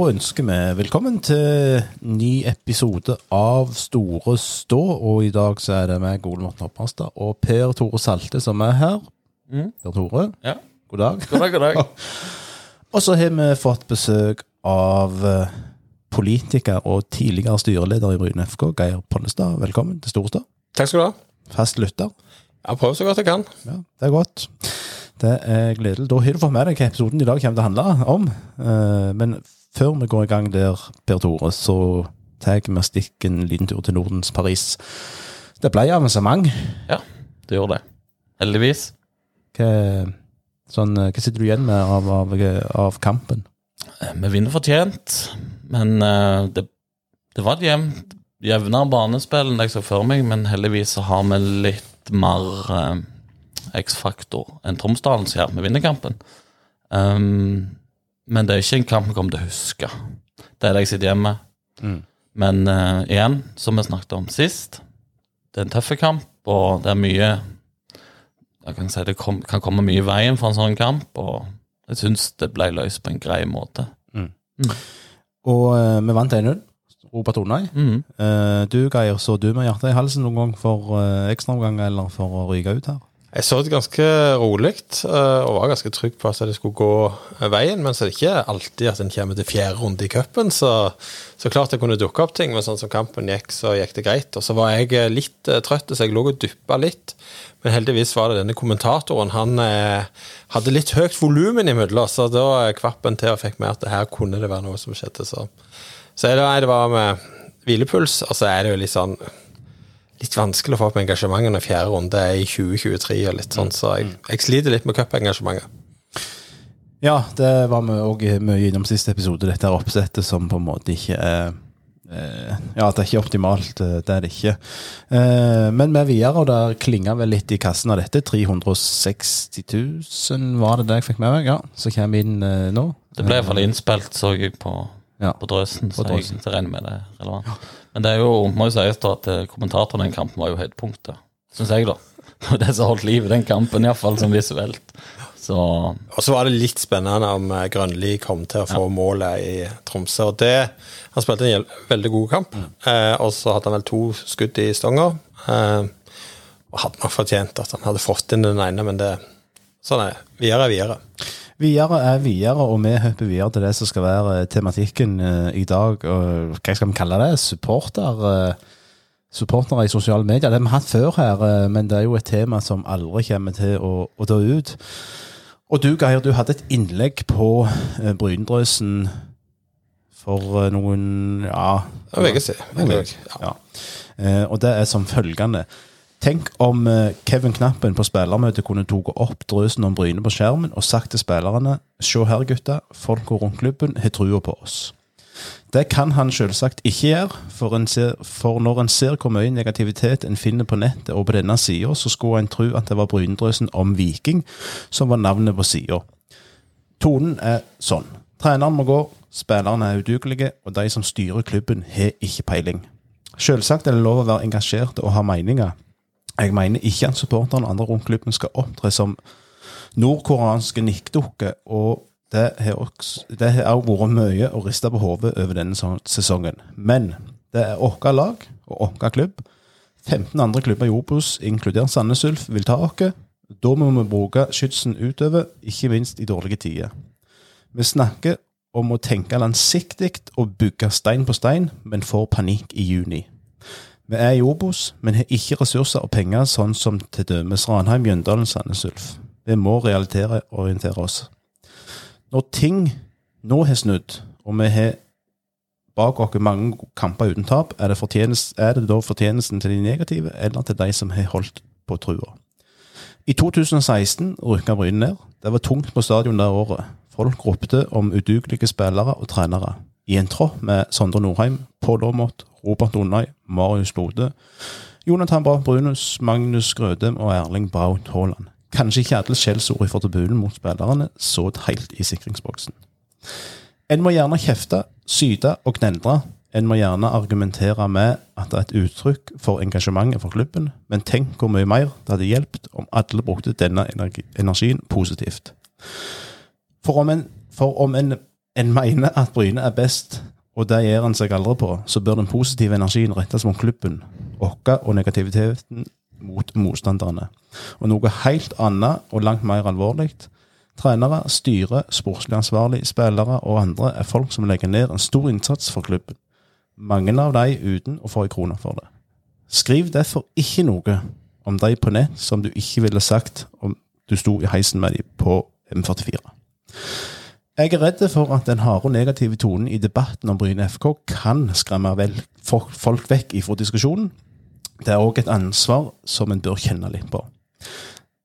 Da ønsker vi velkommen til ny episode av Store stå. Og i dag så er det meg, Ole Morten Hoppanstad, og Per Tore Salte som er her. Mm. Per Tore, Ja. god dag. God dag, god dag. Og så har vi fått besøk av eh, politiker og tidligere styreleder i Bryne FK, Geir Pollestad. Velkommen til Store stå. Takk skal du ha. Fast lytter. Jeg prøver så godt jeg kan. Ja, det er godt. Det er gledelig. Da har du fått med deg hva episoden i dag kommer til å handle om. Eh, Men før vi går i gang der, Per Tore, så tar vi stikken en liten tur til Nordens Paris. Det ble avansement. Ja, det gjorde det. Heldigvis. Hva, sånn, hva sitter du igjen med av, av, av kampen? Eh, Vi vinner fortjent, men eh, det, det var et jevnt, jevnere banespill enn jeg så for meg, men heldigvis så har vi litt mer eh, X-faktor enn Tromsdalen her. Vi vinner kampen. Um, men det er ikke en kamp vi kommer til å huske. Det er det jeg sitter hjemme med. Mm. Men uh, igjen, som vi snakket om sist, det er en tøff kamp, og det er mye Jeg kan si det kom, kan komme mye i veien for en sånn kamp, og jeg syns det ble løst på en grei måte. Og uh, vi vant 1-0. Robert Onøy. Eh, du, Geir, så du med hjertet i halsen noen gang for uh, ekstraomgang eller for å ryke ut her? Jeg så det ganske rolig eh, og var ganske trygg på at det skulle gå veien. Men så er det ikke alltid at en kommer til fjerde runde i cupen. Så, så klart det kunne dukke opp ting, men sånn som kampen gikk, så gikk det greit. Og så var jeg eh, litt eh, trøtt, så jeg lå og duppa litt. Men heldigvis var det denne kommentatoren. Han eh, hadde litt høyt volum innimellom, så da kvapp en til og fikk med at her kunne det være noe som skjedde. Så, så det, det var med hvilepuls, og så er det jo litt sånn litt vanskelig å få opp engasjementet når fjerde runde er i 2023 og litt sånn, så jeg, jeg sliter litt med cupengasjementet. Ja, det var vi òg mye innom siste episode, dette her oppsettet som på en måte ikke er eh, Ja, det er ikke optimalt, eh, det er det ikke. Eh, Men vi er videre, og det klinger vel litt i kassen av dette. 360 000 var det det jeg fikk med meg, ja. Så kommer inn eh, nå. Det ble iallfall innspilt, så jeg på, Ja. på drøsen, På så drøsen. jeg regner med det er relevant. Men det er jo, må jo sies da at eh, kommentatoren i den kampen var jo høydepunktet, syns jeg, da. Det var det som holdt liv i den kampen, iallfall som visuelt. Så Og så var det litt spennende om eh, Grønli kom til å få målet i Tromsø. og det, Han spilte en veldig god kamp, eh, og så hadde han vel to skudd i stonga. Eh, og hadde nok fortjent at han hadde fått inn den ene, men det sånn er det. Videre er videre. Videre er videre, og vi hopper videre til det som skal være eh, tematikken eh, i dag. Og, hva skal vi kalle det? Supporter, eh, supportere i sosiale medier. Det har vi hatt før her, men det er jo et tema som aldri kommer til å, å dø ut. Og du, Geir, du hadde et innlegg på bryndrøsen Brynedrøsen for noen Ja. En uke siden. Ja. Og det er som følgende. Tenk om eh, Kevin Knappen på spillermøtet kunne tatt opp drøsen om Bryne på skjermen og sagt til spillerne Se her, gutta. Folk rundt klubben har trua på oss. Det kan han selvsagt ikke gjøre, for, ser, for når en ser hvor mye negativitet en finner på nettet og på denne sida, så skulle en tro at det var Brynedrøsen om Viking som var navnet på sida. Tonen er sånn. Treneren må gå, spillerne er udugelige, og de som styrer klubben, har ikke peiling. Selvsagt er det lov å være engasjert og ha meninger. Jeg mener ikke at supporterne andre rundt klubben skal opptre som nordkoreanske nikkdukker, og det har også vært mye å riste på hodet over denne sesongen. Men det er vårt lag og vår klubb. 15 andre klubber i Obos, inkludert Sandnes Ulf, vil ta oss. Da må vi bruke skytsen utover, ikke minst i dårlige tider. Vi snakker om å tenke langsiktig og bygge stein på stein, men får panikk i juni. Vi er i Obos, men har ikke ressurser og penger sånn som til dømes Ranheim, Jøndalen, Sandnes Ulf. Vi må realitere og orientere oss. Når ting nå har snudd, og vi har bak oss mange kamper uten tap, er det, er det da fortjenesten til de negative, eller til de som har holdt på trua? I 2016 rykka Bryne ned. Det var tungt på stadion det året. Folk ropte om udugelige spillere og trenere. I en tropp med Sondre Nordheim, Pål Aamodt, Robert Onnøy, Marius Lode, Jonathan Braut Brunus, Magnus Grødem og Erling Braut Haaland. Kanskje ikke alle skjellsord fra tribunen mot spillerne så helt i sikringsboksen. En må gjerne kjefte, syte og knendre. En må gjerne argumentere med at det er et uttrykk for engasjementet for klubben, men tenk hvor mye mer det hadde hjulpet om alle brukte denne energi, energien positivt. For om en, for om en en mener at Bryne er best, og det gir han seg aldri på, så bør den positive energien rettes mot klubben, vår og negativiteten mot motstanderne. Og noe helt annet og langt mer alvorlig. Trenere, styre, sportslig ansvarlig, spillere og andre er folk som legger ned en stor innsats for klubben. Mange av de uten å få ei krone for det. Skriv derfor ikke noe om de på nett som du ikke ville sagt om du sto i heisen med de på M44. Jeg er redd for at den harde og negative tonen i debatten om Bryne FK kan skremme vel folk vekk ifra diskusjonen. Det er òg et ansvar som en bør kjenne litt på.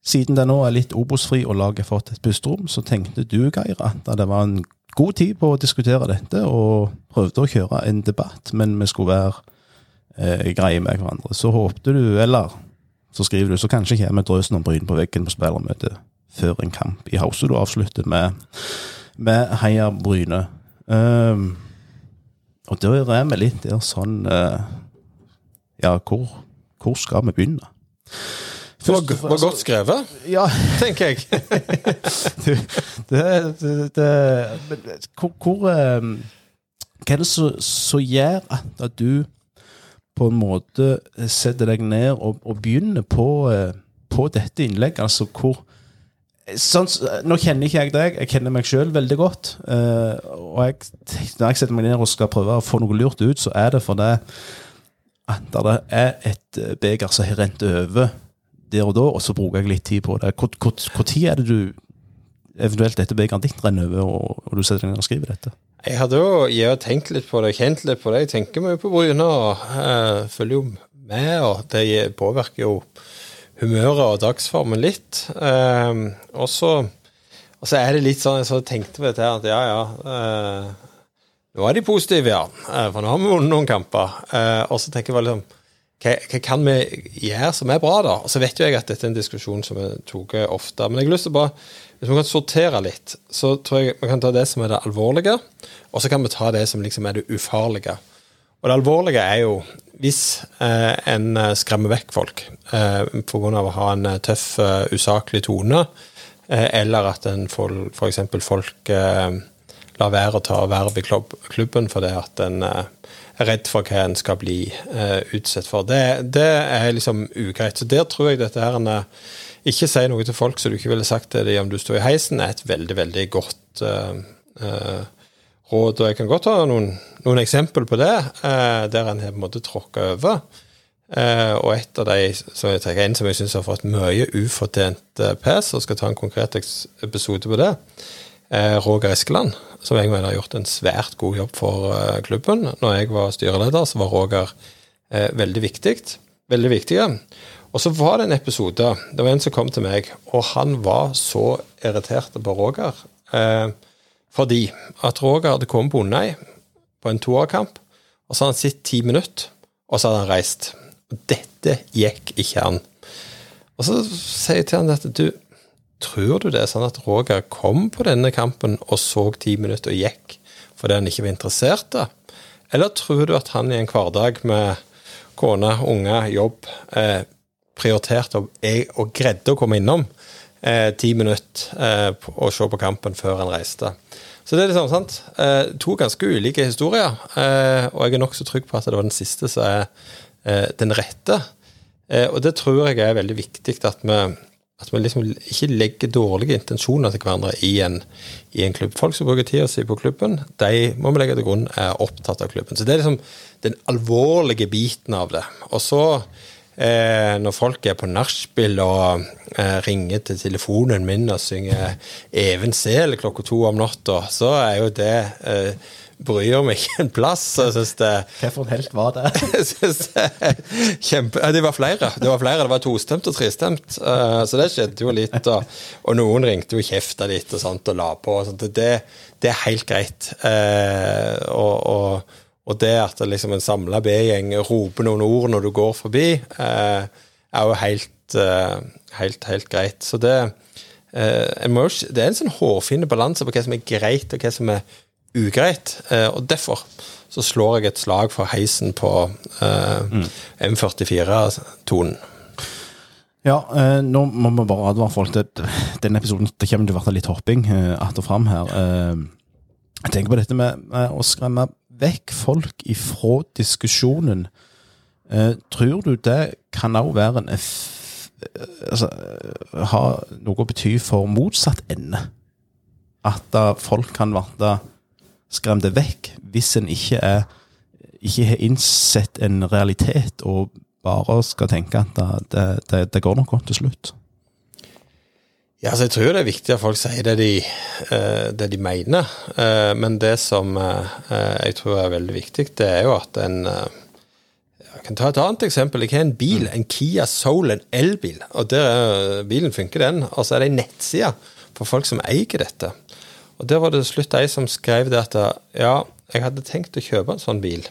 Siden det nå er litt Obos-fri og laget har fått et pusterom, så tenkte du, Geir, at det var en god tid på å diskutere dette, og prøvde å kjøre en debatt, men vi skulle være eh, greie med hverandre. Så håpte du, eller så skriver du, så kanskje kommer drøsen om Bryne på veggen på spillermøtet før en kamp i Hause. Du avslutter med, med Heia Bryne. Um, og da er vi litt der sånn uh, Ja, hvor, hvor skal vi begynne? Det var, var godt skrevet, Ja, tenker jeg. det, det, det Hvor, hvor um, Hva er det som gjør at du på en måte setter deg ned og, og begynner på, uh, på dette innlegget? Altså hvor sånn, Nå kjenner ikke jeg deg, jeg kjenner meg sjøl veldig godt. Uh, og jeg, når jeg setter meg ned og skal prøve å få noe lurt ut, så er det fordi at det er et eh, beger som har rent over der og da, og så bruker jeg litt tid på det. Tid er det du eventuelt dette begeret ditt renner over, og, og du setter deg ned og skriver dette? Jeg hadde jo har tenkt litt på det, kjent litt på det. Jeg tenker mye på Bryne og uh, følger jo med, og det påvirker jo humøret og dagsformen litt. Eh, og så er det litt sånn, jeg så tenkte på dette her, at ja, ja eh, Nå er de positive, ja. Eh, for nå har vi vunnet noen kamper. Eh, og så tenker jeg bare liksom hva, hva kan vi gjøre som er bra, da? Og så vet jo jeg at dette er en diskusjon som vi tok ofte. Men jeg har lyst til bare, hvis vi kan sortere litt, så tror jeg vi kan ta det som er det alvorlige, og så kan vi ta det som liksom er det ufarlige. Og det alvorlige er jo hvis eh, en eh, skremmer vekk folk eh, pga. å ha en eh, tøff, usaklig tone, eller at en f.eks. folk lar være å ta verv i klubb, klubben fordi at en er redd for hva en skal bli utsatt for. Det, det er liksom ugreit. Så der tror jeg dette her en, ikke si noe til folk som du ikke ville sagt til dem om du står i heisen, er et veldig, veldig godt eh, eh, råd. Og jeg kan godt ha noen, noen eksempel på det, eh, der en har på en måte tråkka over. Eh, og et av de som jeg tenker, en som jeg syns har fått mye ufortjent eh, pes, og skal ta en konkret episode på det, eh, Roger Eskeland, som jeg mener har gjort en svært god jobb for eh, klubben. Når jeg var styreleder, så var Roger eh, veldig viktig. Veldig viktig. Og så var det en episode, det var en som kom til meg, og han var så irritert på Roger. Eh, fordi at Roger hadde kommet på Undøy på en toerkamp, og så hadde han sittet ti minutter, og så hadde han reist. Og dette gikk ikke an. Og så sier jeg til han at du, tror du det er sånn at Roger kom på denne kampen og så ti minutter og gikk fordi han ikke var interessert? Eller tror du at han i en hverdag med kone, unger, jobb eh, prioriterte og, og greide å komme innom ti minutter eh, og se på kampen før han reiste? Så det er liksom, sant? Eh, to ganske ulike historier, eh, og jeg er nokså trygg på at det var den siste som er eh, den rette. Eh, og det tror jeg er veldig viktig at vi, at vi liksom ikke legger dårlige intensjoner til hverandre i en, i en klubb. Folk som bruker tida si på klubben, de må vi legge til grunn er opptatt av klubben. Så det er liksom den alvorlige biten av det. Og så Eh, når folk er på nachspiel og eh, ringer til telefonen min og synger Even Sel klokka to om natta, så er jo det eh, Bryr meg ikke en plass. Jeg synes det Hvilken helt var det? det kjempe... Ja, det var flere. Det var flere, det var tostemt og trestemt. eh, så det skjedde jo litt. Og, og noen ringte jo kjefta litt og sånt og la på. og. Det, det er helt greit. Eh, og, og, og det at det liksom en samla B-gjeng roper noen ord når du går forbi, eh, er jo helt, eh, helt, helt greit. Så det eh, må Det er en sånn hårfin balanse på hva som er greit, og hva som er ugreit. Eh, og derfor så slår jeg et slag for heisen på eh, M44-tonen. Ja, eh, nå må vi bare advare folk til denne episoden. Det kommer til å bli litt hopping eh, att og fram her. Eh, Jeg tenker på dette med, med å skremme vekk folk ifra diskusjonen. Eh, tror du det kan òg være en eff, eh, altså, eh, Ha noe å bety for motsatt ende? At da folk kan bli skremte vekk hvis en ikke er ikke har innsett en realitet og bare skal tenke at det, det, det går nok godt til slutt. Ja, altså Jeg tror det er viktig at folk sier det de, eh, det de mener. Eh, men det som eh, jeg tror er veldig viktig, det er jo at en Jeg kan ta et annet eksempel. Jeg har en bil, en Kia Soul, en elbil. Og der er, bilen funker, den. Og så er det ei nettside for folk som eier dette. Og der var det til slutt ei som skrev det at ja, jeg hadde tenkt å kjøpe en sånn bil.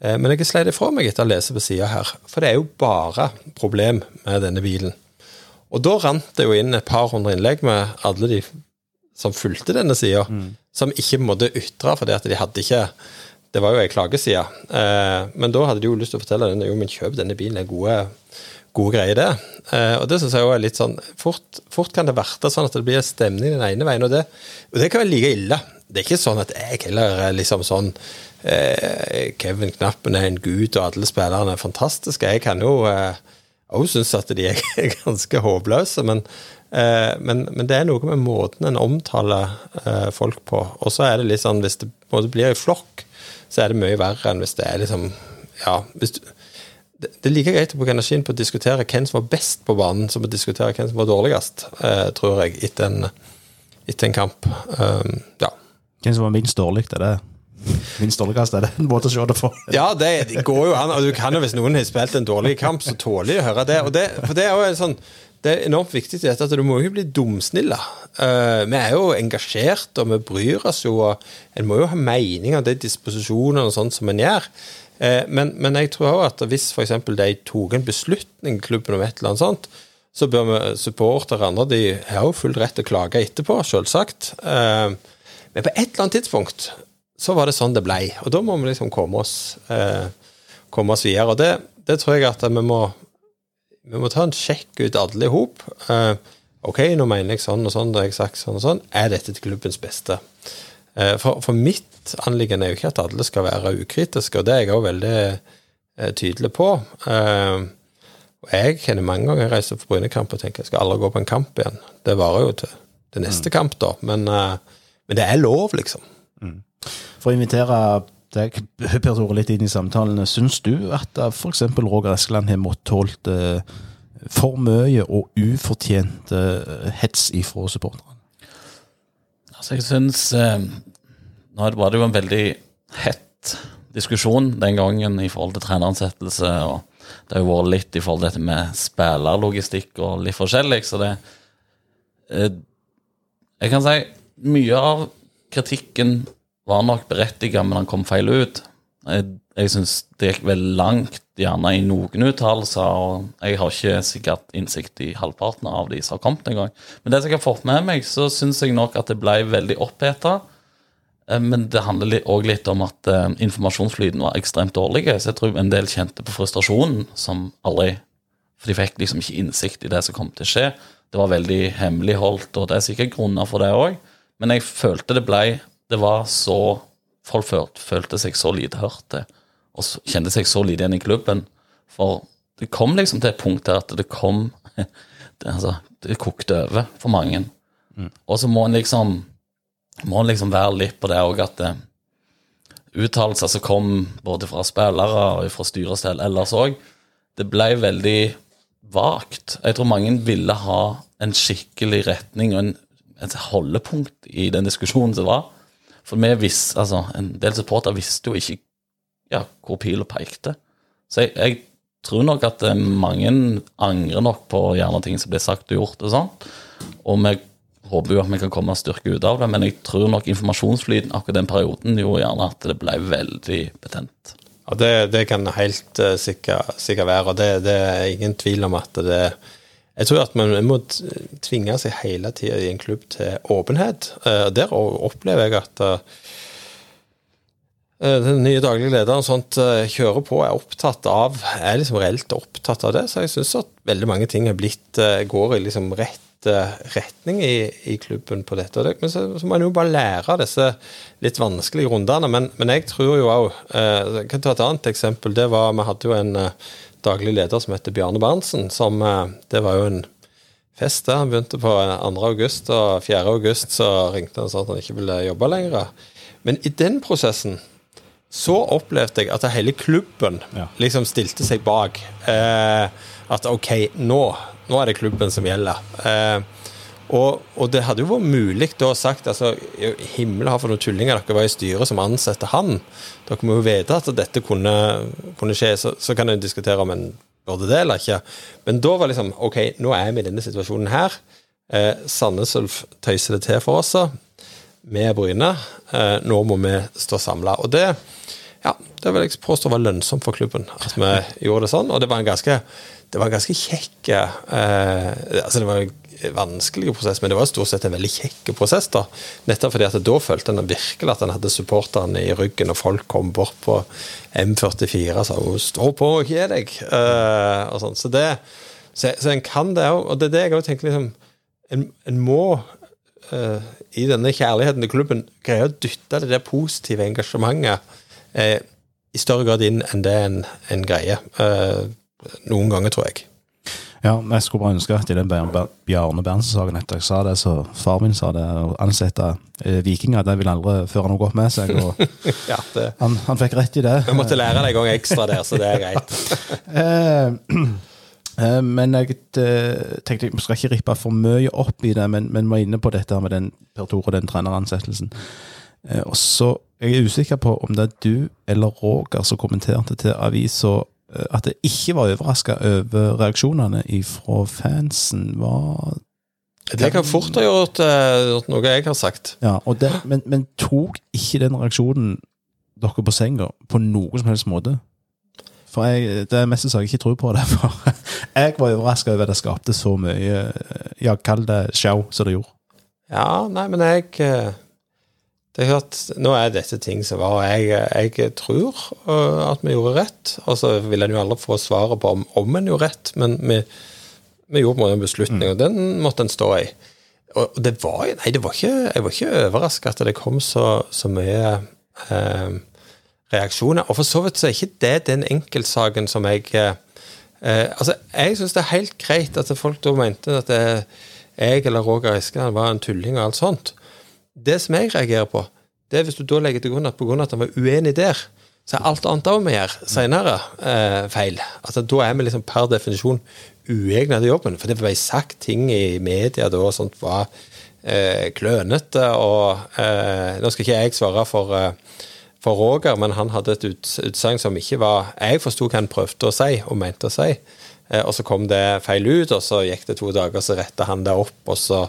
Men jeg sleit det fra meg etter å lese på sida her, for det er jo bare problem med denne bilen. Og da rant det jo inn et par hundre innlegg med alle de som fulgte denne sida, som ikke måtte ytre fordi at de hadde ikke Det var jo ei klageside. Eh, men da hadde de jo lyst til å fortelle denne, jo, men kjøp denne bilen, er gode, gode greier, det. Eh, og det syns jeg jo er litt sånn fort, fort kan det verte sånn at det blir stemning den ene veien, og det, og det kan være like ille. Det er ikke sånn at jeg heller er liksom sånn eh, Kevin Knappen er en gud, og alle spillerne er fantastiske. Jeg kan jo eh, òg synes at de er ganske håpløse, men, eh, men, men det er noe med måten en omtaler eh, folk på. Og så er det litt sånn hvis det blir i flokk, så er det mye verre enn hvis det er liksom Ja, hvis du det er like greit å bruke energien på å diskutere hvem som var best på banen, som å diskutere hvem som var dårligst, eh, tror jeg, etter en, etter en kamp. Um, ja. Hvem som var minst dårlig, det er det. Minst stålkast er det en måte å se det på. Ja, det, går jo an. Og du kan jo, hvis noen har spilt en dårlig kamp, så tåler de å høre det. Og det for det er jo en sånn det er enormt viktig til dette at du må ikke bli dumsnille. Eh, vi er jo engasjert, og vi bryr oss jo, en må jo ha mening av de disposisjonene og sånt som en gjør. Eh, men, men jeg tror også at hvis f.eks. de tok en beslutning klubben om et eller annet sånt, så bør vi supportere andre De har jo full rett til å klage etterpå, selvsagt. Eh, men på et eller annet tidspunkt så var det sånn det blei. Og da må vi liksom komme oss, eh, komme oss videre. Og det, det tror jeg at vi må vi må ta en sjekk ut alle i hop. Eh, ok, nå mener jeg sånn og sånn, da har jeg sagt sånn og sånn. Er dette til klubbens beste? Eh, for, for mitt anliggende er jo ikke at alle skal være ukritiske, og det er jeg òg veldig eh, tydelig på. Eh, og jeg kjenner mange ganger jeg reiser på Brynekamp og tenker jeg skal aldri gå på en kamp igjen. Det varer jo til, til neste kamp, da. Men, eh, men det er lov, liksom. For å invitere deg, Per Tore, litt inn i samtalen. Syns du at f.eks. Roger Eskeland har måttet tålt eh, for mye og ufortjent eh, hets ifra supporterne? Altså, jeg syns eh, Nå var det jo en veldig hett diskusjon den gangen i forhold til treneransettelse, og det har jo vært litt i forhold til dette med spillerlogistikk og litt forskjellig, så det eh, Jeg kan si mye av kritikken var nok berettiget, men han kom feil ut. Jeg, jeg syns det gikk vel langt, gjerne i noen uttalelser, og jeg har ikke sikkert innsikt i halvparten av de som har kommet en gang. Men det som jeg har fått med meg, så syns jeg nok at det ble veldig oppheta. Eh, Men det handler òg litt om at eh, informasjonsflyten var ekstremt dårlig. Så jeg tror en del kjente på frustrasjonen som aldri For de fikk liksom ikke innsikt i det som kom til å skje. Det var veldig hemmeligholdt, og det er sikkert grunner for det òg. Men jeg følte det ble Det var så Folk følte, seg så lite hørte og kjente seg så lite igjen i klubben. For det kom liksom til et punkt der at det kom det, altså, det kokte over for mange. Og så må en liksom må en liksom være litt på det òg at eh, uttalelser som kom både fra spillere og fra styrestell ellers òg, det ble veldig vagt. Jeg tror mange ville ha en skikkelig retning og en, et holdepunkt i den diskusjonen som var. For vi visste, altså, en del supportere visste jo ikke ja, hvor pila pekte. Så jeg, jeg tror nok at eh, mange angrer nok på gjerne ting som blir sagt og gjort og sånn. Og vi håper jo at vi kan komme styrke ut av det, men jeg tror nok informasjonsflyten akkurat den perioden gjorde gjerne at det ble veldig betent. Ja, det, det kan helt uh, sikkert, sikkert være, og det, det er ingen tvil om at det Jeg tror at man må tvinge seg hele tida i en klubb til åpenhet. Eh, der opplever jeg at eh, eh, den nye daglige lederen sånt kjører på, er opptatt av er liksom reelt opptatt av det. Så jeg syns at veldig mange ting er blitt, går i liksom rett retning i, i klubben på dette. Men så, så må en jo bare lære av disse litt vanskelige rundene. Men, men jeg tror jo òg Jeg kan ta et annet eksempel. Det var, Vi hadde jo en daglig leder som heter Bjarne Berntsen. Som, eh, det var jo en fest der. Han begynte på 2. august, og 4. august så ringte han og sa at han ikke ville jobbe lenger. Men i den prosessen så opplevde jeg at hele klubben Ja. liksom stilte seg bak. Eh, at OK, nå, nå er det klubben som gjelder. Eh, og, og det hadde jo vært mulig da sagt altså, Himmel har for noen tullinger dere var i styret som ansatte han. Dere må jo vite at dette kunne, kunne skje. Så, så kan en diskutere om en burde det eller ikke. Men da var liksom OK, nå er vi i denne situasjonen her. Eh, Sandnes Ulf tøyser det til for oss. Vi er Bryne. Eh, nå må vi stå samla. Og det ja, det vil jeg påstå var lønnsomt for klubben at vi gjorde det sånn. Og det var en ganske, det var en ganske kjekk eh, altså Det var en vanskelig prosess, men det var stort sett en veldig kjekk prosess. da, Nettopp fordi at da følte en virkelig at en hadde supporterne i ryggen, og folk kom bort på M44 og sa «Å, 'stå på og gi deg'. Uh, og sånn. Så det så, så en kan det òg, og det er det jeg òg tenker liksom En, en må uh, i denne kjærligheten til klubben greie å dytte det der positive engasjementet uh, i større grad inn enn det en, en greier. Noen ganger, tror jeg. Ja, jeg skulle bare ønske at i den Bjar- Bjar- Bjarne Berntsen-saken etter jeg sa det, så far min sa det, å ansette eh, vikinger, det vil aldri føre noe opp med seg. og Ja, han, han fikk rett i det. jeg måtte lære deg en gang ekstra der, så det er greit. Eh, eh, men jeg tenkte jeg skal ikke rippe for mye opp i det, men, men var inne på dette med den Per Tore, den treneransettelsen. Og så jeg er usikker på om det er du eller Roger som kommenterte til avisa at jeg ikke var overraska over reaksjonene fra fansen. Var Det kan fort ha gjort, eh, gjort noe jeg har sagt. Ja, og det, men, men tok ikke den reaksjonen dere på senga på noen som helst måte? For jeg, det er mest så jeg ikke tror på det. For jeg var overraska over at det skapte så mye Ja, kall det show som det gjorde. Ja, nei, men jeg eh, Det er klart, nå er dette ting som var, og jeg, jeg tror eh, at vi gjorde rett. Og så vil en jo aldri få svaret på om, om en gjorde rett, men vi, vi gjorde en beslutning, mm. og den måtte en stå i. Og det var Nei, det var ikke, jeg var ikke overraska at det kom så, så mye eh, reaksjoner. Og for så vidt så er ikke det den enkeltsaken som jeg eh, Altså, jeg syns det er helt greit at folk da mente at det, jeg eller Roger Eskeland var en tulling og alt sånt. Det som jeg reagerer på, det er hvis du da legger til grunn at pga. at han var uenig der, så er alt annet òg vi gjør senere, eh, feil. Altså, da er vi liksom per definisjon uegna til jobben. For det ble sagt ting i media da og sånt var eh, klønete, og eh, Nå skal ikke jeg svare for eh, for Roger, men han hadde et ut, utsagn som ikke var Jeg forsto hva han prøvde å si og mente å si, eh, og så kom det feil ut, og så gikk det to dager, og så retta han det opp, og så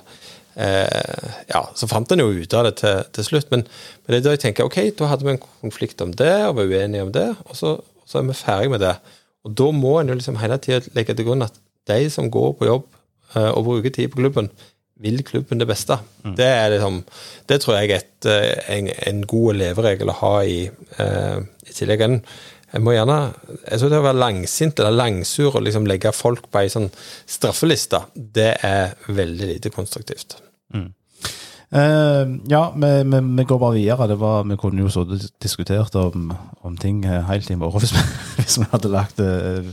eh, Ja, så fant en jo ut av det til, til slutt, men, men det er da jeg tenker ok, da hadde vi en konflikt om det, og var uenige om det, og så, så er vi ferdig med det. Og da må en jo liksom hele tida legge til grunn at de som går på jobb eh, og bruker tid på klubben, vil klubben det beste. Det er liksom, det tror jeg er et, eh, en, en god leveregel å ha i, eh, i tillegg. En, jeg må gjerne, jeg tror det å være langsint eller langsur og liksom legge folk på ei sånn straffeliste, det er veldig lite konstruktivt. Eh, ja, vi, vi, vi går bare videre. Det var, vi kunne jo så diskutert om, om ting helt i morgen hvis vi, hvis vi hadde lagt uh,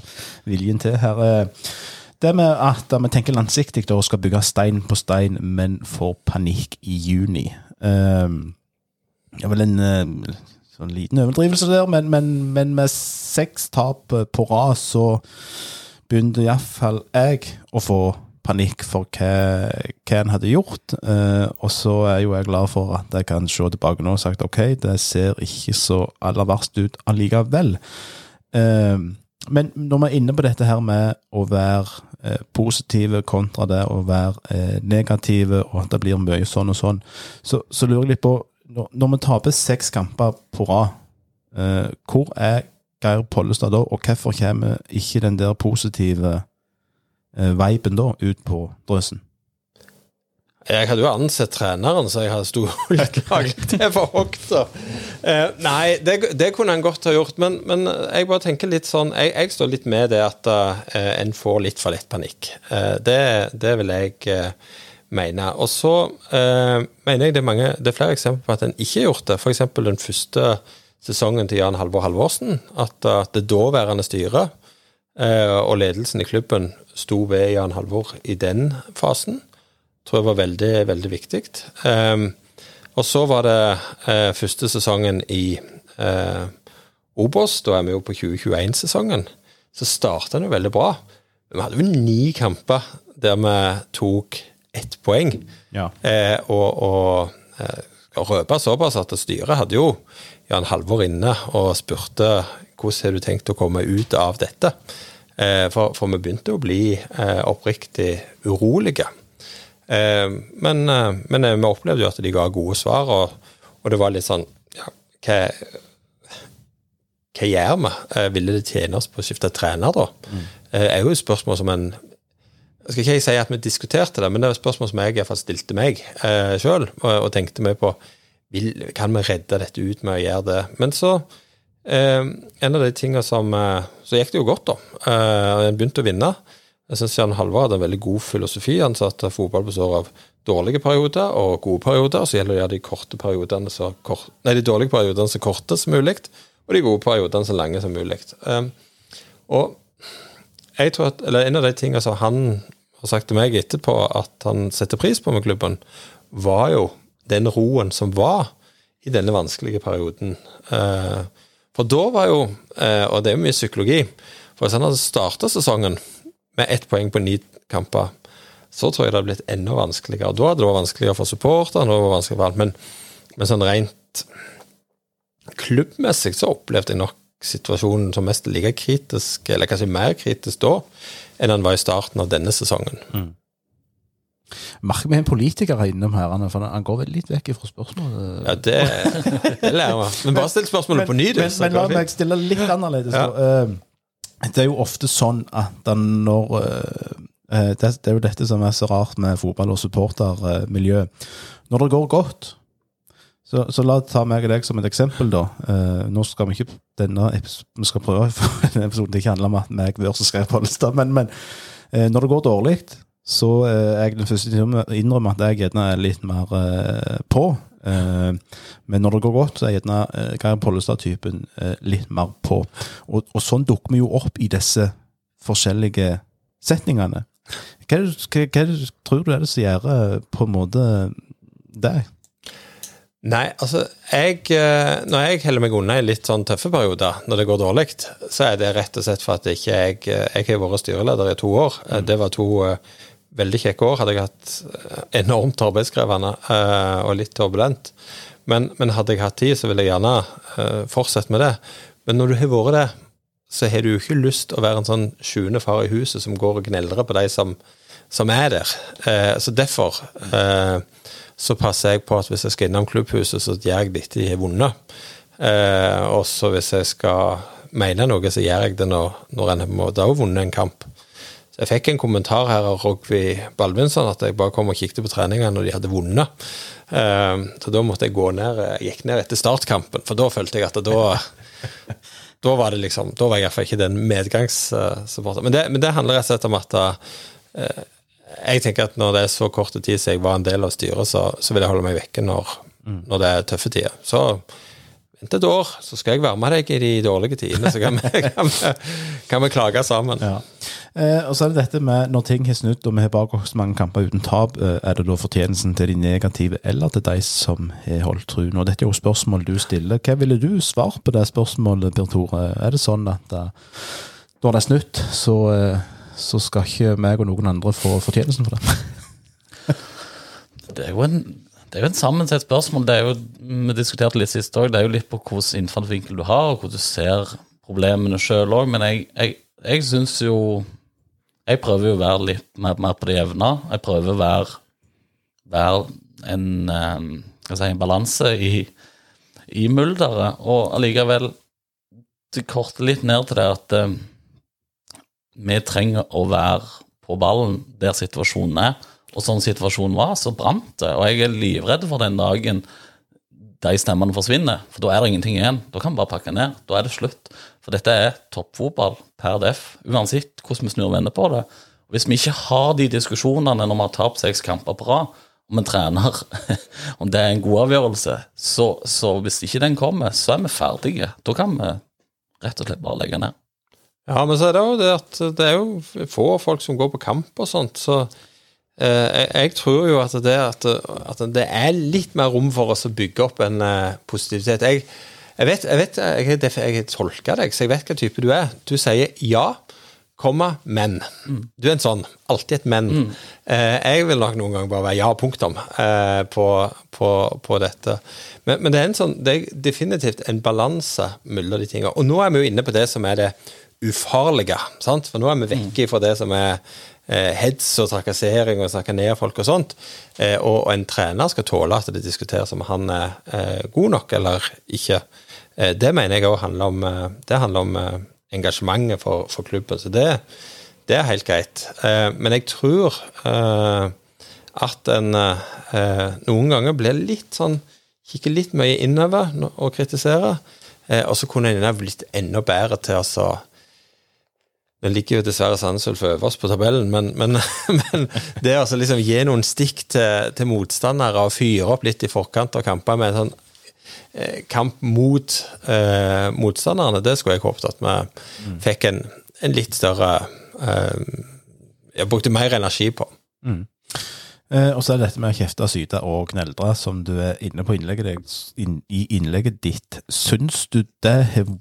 viljen til her. Eh, det med at vi tenker langsiktig og skal bygge stein på stein, men får panikk i juni. Eh, det er vel en sånn liten overdrivelse der, men, men, men med seks tap eh, på rad så begynte iallfall jeg å få panikk for hva, hva en hadde gjort. Eh, og så er jo jeg glad for at jeg kan se tilbake nå og sagt ok, det ser ikke så aller verst ut allikevel. Eh, men når vi er inne på dette her med å være eh, positive kontra det å være eh, negative, og at det blir mye sånn og sånn, så, så lurer jeg litt på Når, når vi taper seks kamper på rad, eh, hvor er Geir Pollestad da, og hvorfor kommer ikke den der positive eh, viben da ut på drøsen? Jeg hadde jo ansett treneren, så jeg hadde stolt laglig til for hogta. Eh, nei, det, det, kunne han godt ha gjort, men, men, jeg bare tenker litt sånn Jeg, jeg står litt med det at uh, en får litt for lett panikk. Uh, det, det, vil jeg eh, mene. Og så eh, mener jeg det er, mange, det er flere eksempler på at en ikke har gjort det. F.eks. den første sesongen til Jan Halvor Halvorsen. At, at det daværende styret eh, og ledelsen i klubben sto ved Jan Halvor i den fasen tror jeg var veldig, veldig viktig. Um, og så var det uh, første sesongen i uh, Obos, da er vi jo på 2021-sesongen. Så starta den jo veldig bra. Vi hadde jo ni kamper der vi tok ett poeng. Ja. Eh, og, og eh, røpe såpass at styret hadde jo Jan Halvor inne og spurte hvordan har du tenkt å komme ut av dette. Eh, for, for, vi begynte å bli eh, oppriktig urolige. Eh, men, eh, men, vi opplevde jo at de ga gode svar, og, og det var litt sånn ja, hva, hva gjør vi? Ville det tjene oss på å skifte trener, da? Mm. er jo et spørsmål som en jeg skal ikke si at vi diskuterte det, men det er et spørsmål som jeg iallfall stilte meg eh, sjøl, og, og, tenkte meg på vil, Kan vi redde dette ut med å gjøre det? Men så eh, En av de tingene som Så gikk det jo godt, da. Eh, en begynte å vinne. Jeg syns Jan Halvard hadde en veldig god filosofi. Han sa at fotball består av dårlige perioder og gode perioder. Så gjelder det å gjøre de korte periodene så kort, nei, de dårlige periodene så korte som mulig, og de gode periodene så lange som mulig. Eh, og jeg tror at, eller En av de tingene som han har sagt til meg etterpå at han setter pris på med klubben, var jo den roen som var i denne vanskelige perioden. Uh, for da var jo, uh, og det er mye psykologi For hvis han hadde starta sesongen med ett poeng på ni kamper, så tror jeg det hadde blitt enda vanskeligere. Da hadde det vært vanskeligere for supporterne, men, men sånn rent klubbmessig så opplevde jeg nok situasjonen som mest like kritisk, eller kanskje mer kritisk da, enn han var i starten av denne sesongen. Mm. Merker vi en politiker innom her, for han går vel litt vekk fra spørsmålet. Ja, det, det lærer vi. Men bare still spørsmålet men, på ny, du. Men, men la meg stille litt annerledes. Ja. Uh, det er jo ofte sånn at når uh, det, det, er jo dette som er så rart med fotball- og supportermiljø. Når det går godt, så, så la ta meg og deg som et eksempel, da. Uh, nå skal vi ikke denne Vi skal prøve for denne episoden ikke handler om at meg versus Geir Pollestad, men, men uh, når det går dårlig, så er jeg den første innrømme at jeg gjerne er litt mer på. Eh, men når det går godt, så er gjerne eh, Geir Pollestad-typen eh, litt mer på. Og, og, sånn dukker vi jo opp i disse forskjellige setningene. Hva, hva, hva tror du er det som gjør på en måte det? Nei, altså jeg, Når jeg holder meg unna i litt sånn tøffe perioder, når det går dårlig, så er det rett og slett for at ikke jeg Jeg har vært styreleder i to år. Mm. Det var to veldig kjekke år. Hadde jeg hatt eh, enormt arbeidskrevende og litt turbulent. Men, men, hadde jeg hatt tid, så ville jeg gjerne fortsette med det. Men når du har vært det, så har du jo ikke lyst å være en sånn sjuende far i huset som går og gneldrer på de som, som er der. Så derfor så passer jeg på at hvis jeg skal innom klubbhuset, så gjør jeg det etter de har vunnet. og så hvis jeg skal mene noe, så gjør jeg det når, når en har vunnet en kamp. Så Jeg fikk en kommentar her av Rogvi Balvinsson at jeg bare kom og kikket på treningene når de hadde vunnet. Eh, så da måtte jeg gå ned jeg gikk ned etter startkampen, for da følte jeg at da da var det liksom, da var jeg iallfall ikke den medgangssupporteren. Men, men, det handler rett og slett om at uh, jeg tenker at når det er så kort tid siden jeg var en del av styret, så, så vil jeg holde meg vekke når, mm. når det er tøffe tider. Så vent et år, så skal jeg være med deg i de dårlige tidene, så kan vi, kan vi, kan vi klage sammen. Ja. Eh, og så er det dette med når ting har snudd og vi har bak oss mange kamper uten tap, eh, er det da fortjenesten til de negative eller til de som har holdt truen? Og dette er jo spørsmål du stiller. Hva ville du svart på det spørsmålet, Per Tore? Er det sånn at da, når det er snudd, så, uh, så skal ikke meg og noen andre få fortjenesten for det? det er en det er jo en sammensett spørsmål. det er jo, Vi diskuterte litt sist òg. Det er jo litt på hvilken innfallsvinkel du har, og hvordan du ser problemene sjøl òg. Men jeg, jeg, jeg syns jo Jeg prøver jo å være litt mer, mer på det jevne. Jeg prøver å være, være en, um, si, en balanse i, i mulderet. Og allikevel det korter litt ned til det at um, vi trenger å være på ballen der situasjonen er, og sånn situasjonen var, så brant det. Og jeg er livredd for den dagen de stemmene forsvinner, for da er det ingenting igjen. Da kan vi bare pakke ned. Da er det slutt. For dette er toppfotball per def, uansett hvordan vi snur og vender på det. Og Hvis vi ikke har de diskusjonene når vi har tapt seks kamper på rad, om en trener om det er en god avgjørelse, så, så hvis ikke den kommer, så er vi ferdige. Da kan vi rett og slett bare legge ned. Ja, men så er det jo det at det er jo få folk som går på kamp og sånt, så eh, jeg, tror jo at det, at, at det er litt mer rom for oss å bygge opp en eh, positivitet. Jeg, jeg vet, jeg, vet jeg, jeg, jeg tolker deg, så jeg vet hva type du er. Du sier ja, komma, men. Du er en sånn. Alltid et men. Eh, jeg vil nok noen ganger bare være ja, punktum, eh, på, på, på dette. Men, men det, er en sånn, det er definitivt en balanse mellom de tingene. Og nå er vi jo inne på det som er det ufarlige. sant? For nå er vi vekke fra det som er eh, hets og trakassering og snakke ned folk og sånt. Eh, og, og en trener skal tåle at det diskuteres om han er eh, god nok eller ikke. Det mener jeg òg handler om, det handler om engasjementet for, for klubben. Så det, det er helt greit. Men jeg tror at en noen ganger blir litt sånn Kikker litt mye innover og kritiserer, og så kunne en blitt enda bedre til å så Nå ligger jo dessverre Sandnes Ulf øverst på tabellen, men, men, men det å altså liksom gi noen stikk til, til motstandere og fyre opp litt i forkant av kamper med en sånn eh, kamp mot eh, motstanderne, det skulle jeg håpet at vi fikk en, en litt større eh, Jeg brukte mer energi på. Eh, og så er det dette med å kjefte, syte og kneldre, som du er inne på innlegget i innlegget ditt. Syns du det har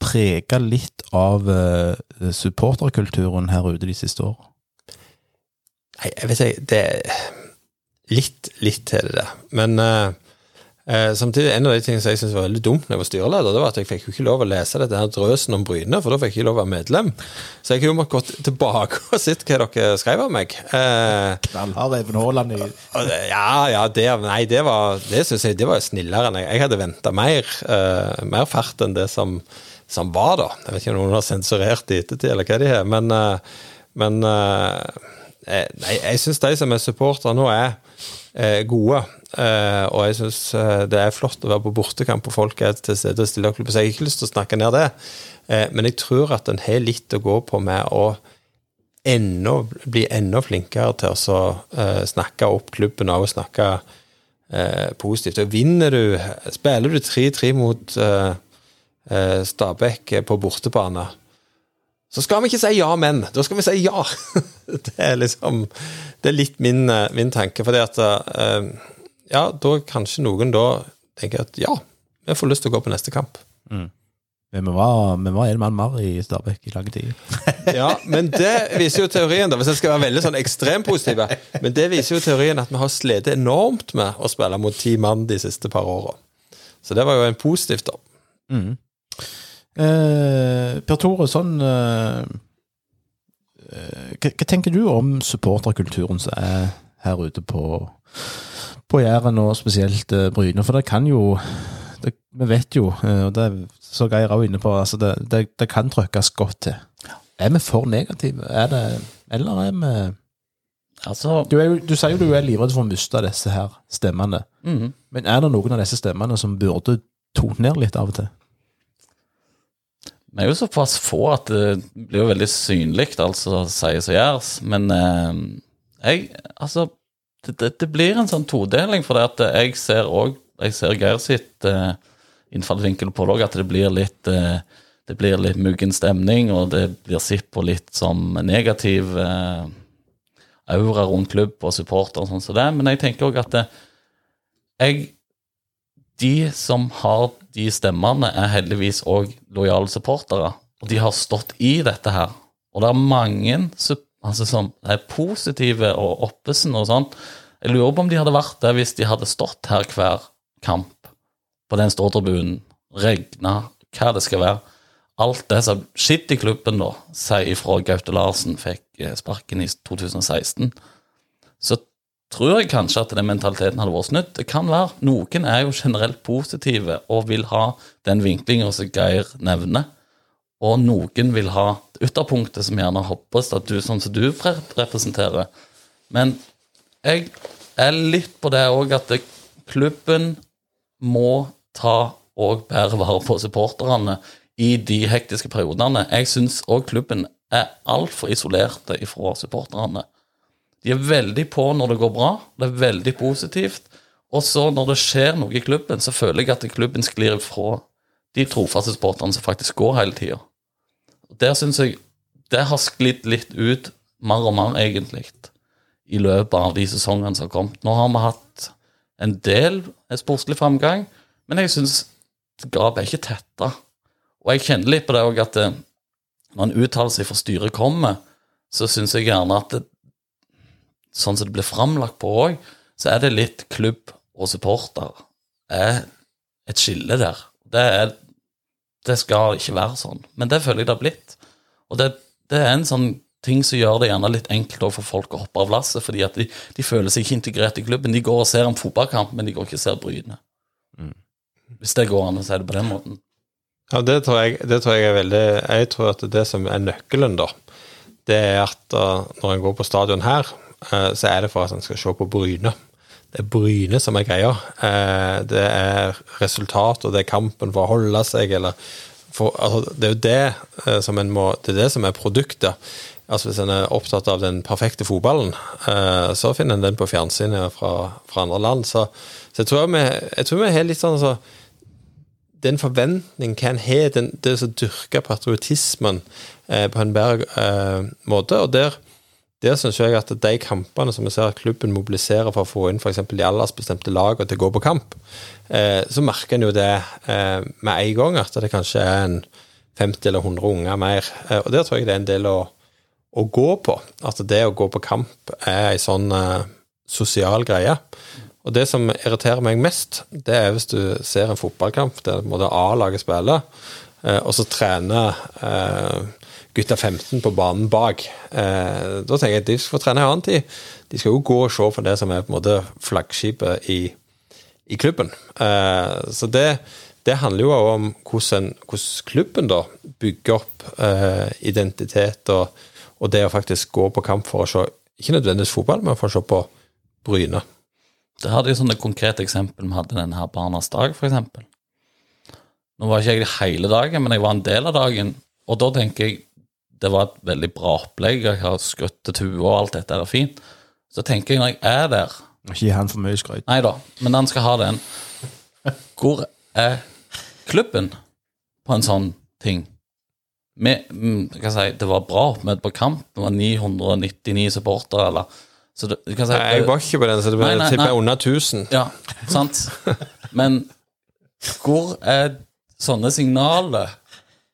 prega litt av eh, supporterkulturen her ute de siste årene? Nei, jeg vet ikke det er Litt, litt til det der. Men eh, eh, samtidig, en av de tingene som jeg syntes var veldig dumt når jeg var styreleder, det var at jeg fikk jo ikke lov å lese dette her drøsen om Bryne, for da fikk jeg ikke lov å være medlem. Så jeg har jo måttet gå tilbake og sett hva dere skrev om meg. Eh, Knallhard Even Haaland i Ja, ja, det, nei, det var Det synes jeg det var snillere enn jeg Jeg hadde venta mer, eh, mer fart enn det som, som var, da. Jeg vet ikke om noen har sensurert i ettertid, eller hva de har, men, eh, men eh, eh, jeg syns de som er supportere nå, er eh, gode. Og jeg syns det er flott å være på bortekamp og folk er til stede og stiller opp. Så jeg har ikke lyst til å snakke ned det, men jeg tror at en har litt å gå på med å enda, bli enda flinkere til å snakke opp klubben og snakke positivt. Og vinner du Spiller du 3-3 mot eh, eh, Stabæk på bortebane, så skal vi ikke si ja, men. Da skal vi si ja. det er liksom Det er litt min, eh, min tanke. fordi at eh, Ja, da kanskje noen da tenker at ja, vi får lyst til å gå på neste kamp. Men vi var, vi var en mann mer i Stabæk i lang tid. Ja, men det viser jo teorien, da, hvis jeg skal være veldig sånn ekstremt positiv. Men det viser jo teorien at vi har slitt enormt med å spille mot ti mann de siste par åra. Så det var jo en positivt, da. Eh, per Tore, sånn eh, eh, hva, hva tenker du om supporterkulturen som er her ute på, på Jæren, og spesielt eh, Bryne? For det kan jo det, Vi vet jo, eh, og det så Geir òg inne på, altså det, det, det kan trykkes godt til. Er vi for negative? Er det, eller er vi Altså, du, er, jo- du sier jo du er livredd for å miste disse her stemmene. mhm. Men er det noen av disse stemmene som burde tone ned litt av og til? Vi er jo såpass få at det blir jo veldig synlig, altså sies og gjøres. Men eh, jeg Altså, det, det, det blir en sånn todeling, for det at jeg ser òg Jeg ser Geir sitt eh, innfallsvinkel på det òg, at det blir litt eh, det blir litt muggen stemning, og det blir sett på litt som negativ eh, aura rundt klubb og supporter og sånn som det. Men jeg tenker òg at det, jeg de som har de stemmene, er heldigvis òg lojale supportere. Og de har stått i dette her. Og det er mange altså, som er positive og oppesen og sånn. Jeg lurer på om de hadde vært det hvis de hadde stått her hver kamp på den ståtribunen, regna, hva det skal være. Alt det som skjedde i klubben da, sier ifra Gaute Larsen fikk eh, sparken i 2016, så tror jeg kanskje at den mentaliteten hadde vært snudd. Det kan være. Noen er jo generelt positive og vil ha den vinklinga som Geir nevner. Og noen vil ha ytterpunktet som gjerne hoppes, du, sånn som du representerer. Men jeg er litt på det òg at det, klubben må ta og bære vare på supporterne i de hektiske periodene. Jeg syns òg klubben er altfor isolerte ifra supporterne. De er veldig på når det går bra, det er veldig positivt. Og så når det skjer noe i klubben, så føler jeg at klubben sklir ifra de trofaste sporterne som faktisk går hele tida. Der syns jeg det har sklidd litt ut mer og mer, egentlig, i løpet av de sesongene som har kommet. Nå har vi hatt en del sportslig framgang, men jeg syns gapet er ikke tetta. Og jeg kjenner litt på det òg at det, når en uttalelse fra styret kommer, så syns jeg gjerne at det, sånn som det blir framlagt på òg, så er det litt klubb og supporter. er et skille der. Det, er, det skal ikke være sånn, men det føler jeg det har blitt. Og det, det er en sånn ting som gjør det gjerne litt enkelt for folk å hoppe av lasset, fordi at de, de, føler seg ikke integrert i klubben. De går og ser en fotballkamp, men de går ikke og ser Bryne. Mm. Hvis det går an å si det på den måten. Ja, det tror, jeg, det tror jeg er veldig Jeg tror at det som er nøkkelen, da, det er at uh, når en går på stadion her, så er det for at en skal se på Bryne. Det er Bryne som er greia. Uh, det er resultat, og det er kampen for å holde seg, eller for, altså, Det er jo det som en må Det er det som er produktet. Altså Hvis en er opptatt av den perfekte fotballen, så finner en den på fjernsynet fra, fra andre land. Så, så jeg, tror vi, jeg tror vi har litt sånn altså, den forventning hva en har, det å dyrke patriotismen eh, på en bedre eh, måte. og der, der syns jeg at de kampene som vi ser at klubben mobiliserer for å få inn f.eks. de aldersbestemte lagene til å gå på kamp, eh, så merker en jo det eh, med en gang, at det kanskje er en 50 eller 100 unger mer. Eh, og der tror jeg det er en del å, å, gå på. At det å gå på kamp er ei sånn eh, sosial greie. Og det som irriterer meg mest, det er hvis du ser en fotballkamp der A-laget spiller, eh, og så trener eh, gutta 15 på banen bak. Eh, da tenker jeg at de skal få trene en annen tid. De skal jo gå og se på det som er på en måte flaggskipet i, i klubben. Så det, det, handler jo om hvordan, hvordan klubben da bygger opp identitet og, og det å faktisk gå på kamp for å se, ikke nødvendigvis fotball, men for å se på Bryne. Det hadde jo sånne konkrete eksempel vi hadde denne her Barnas dag, f.eks. Nå var ikke jeg hele dagen, men jeg var en del av dagen. Og da tenker jeg det var et veldig bra opplegg. Jeg har skrytt til Tue, og alt dette er fint. Så tenker jeg når jeg er der Ikke gi han for mye skryt. Nei da, men han skal ha den. Hvor er klubben på en sånn ting? Med, mm, si, det var bra oppmøte på kamp. Det var 999 supportere, eller så det, si, nei, jeg var ikke på den, så det ble tippa under 1000. Ja, sant. Men hvor er sånne signaler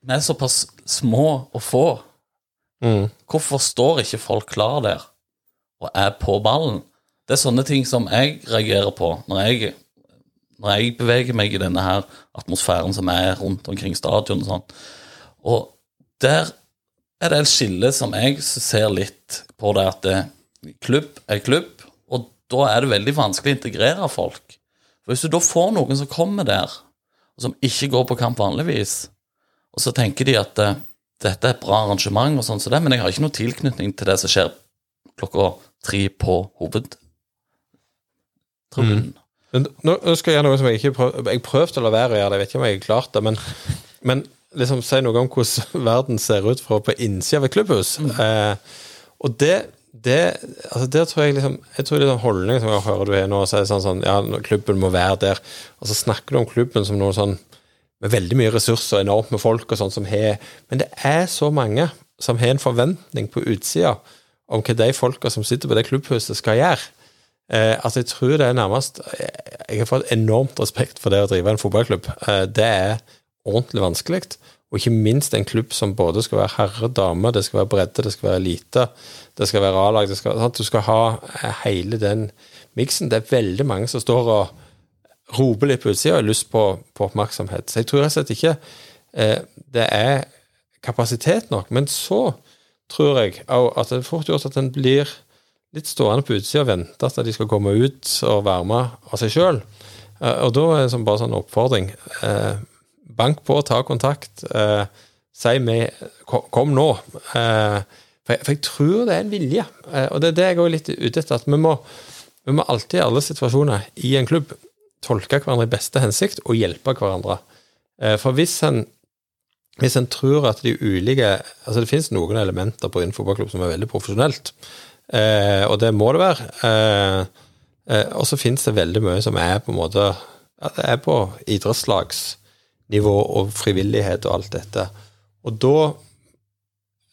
Vi er såpass små å få. Mm. Hvorfor står ikke folk klar der og er på ballen? Det er sånne ting som jeg reagerer på når jeg, når jeg beveger meg i denne her atmosfæren som er rundt omkring stadion og sånn. Og der er det et skille som jeg ser litt på det at det, klubb er klubb, og da er det veldig vanskelig å integrere folk. For Hvis du da får noen som kommer der, og som ikke går på kamp vanligvis, og så tenker de at uh, dette er et bra arrangement, og sånn som det, men jeg har ikke noe tilknytning til det som skjer klokka tre på hovedtribunen. Mm. Nå skal jeg gjøre noe som jeg ikke prøv, Jeg prøvde å la være å gjøre det, jeg vet ikke om jeg har klart det, men, men liksom si noe om hvordan verden ser ut fra på innsida av et klubbhus. Mm. Eh, og det det, altså der tror jeg liksom Jeg tror det er en holdning som jeg hører du har nå, så er det sånn, sånn ja, klubben må være der. Og så snakker du om klubben som noe sånn med veldig mye ressurser, enormt med folk og sånn som har Men det er så mange som har en forventning på utsida om hva de folka som sitter på det klubbhuset, skal gjøre. Eh, altså Jeg tror det er nærmest Jeg har fått enormt respekt for det å drive en fotballklubb. Eh, det er ordentlig vanskelig. Og ikke minst en klubb som både skal være herre, dame, det skal være bredde, det skal være elite, det skal være A-lag. Du skal ha eh, hele den miksen. Det er veldig mange som står og roper litt på utsida og har lyst på, på, oppmerksomhet. Så jeg tror rett og slett ikke eh, det er kapasitet nok. Men så tror jeg òg at det er fort gjort at en blir litt stående på utsida og vente at de skal komme ut og være med av seg sjøl. Eh, og da er det bare sånn oppfordring. Eh, bank på, ta kontakt. Eh, si meg kom, nå. Eh, for, jeg, for, jeg, tror det er en vilje, eh, og det er det jeg er litt ute etter. At vi må, Vi må alltid i alle situasjoner i en klubb tolke hverandre i beste hensikt og hjelpe hverandre. Eh, For hvis en, hvis en tror at de ulike Altså, det finnes noen elementer på en fotballklubb som er veldig profesjonelt, eh, og det må det være. Eh, og så finnes det veldig mye som er på en måte er på idrettslagsnivå og frivillighet og alt dette. Og da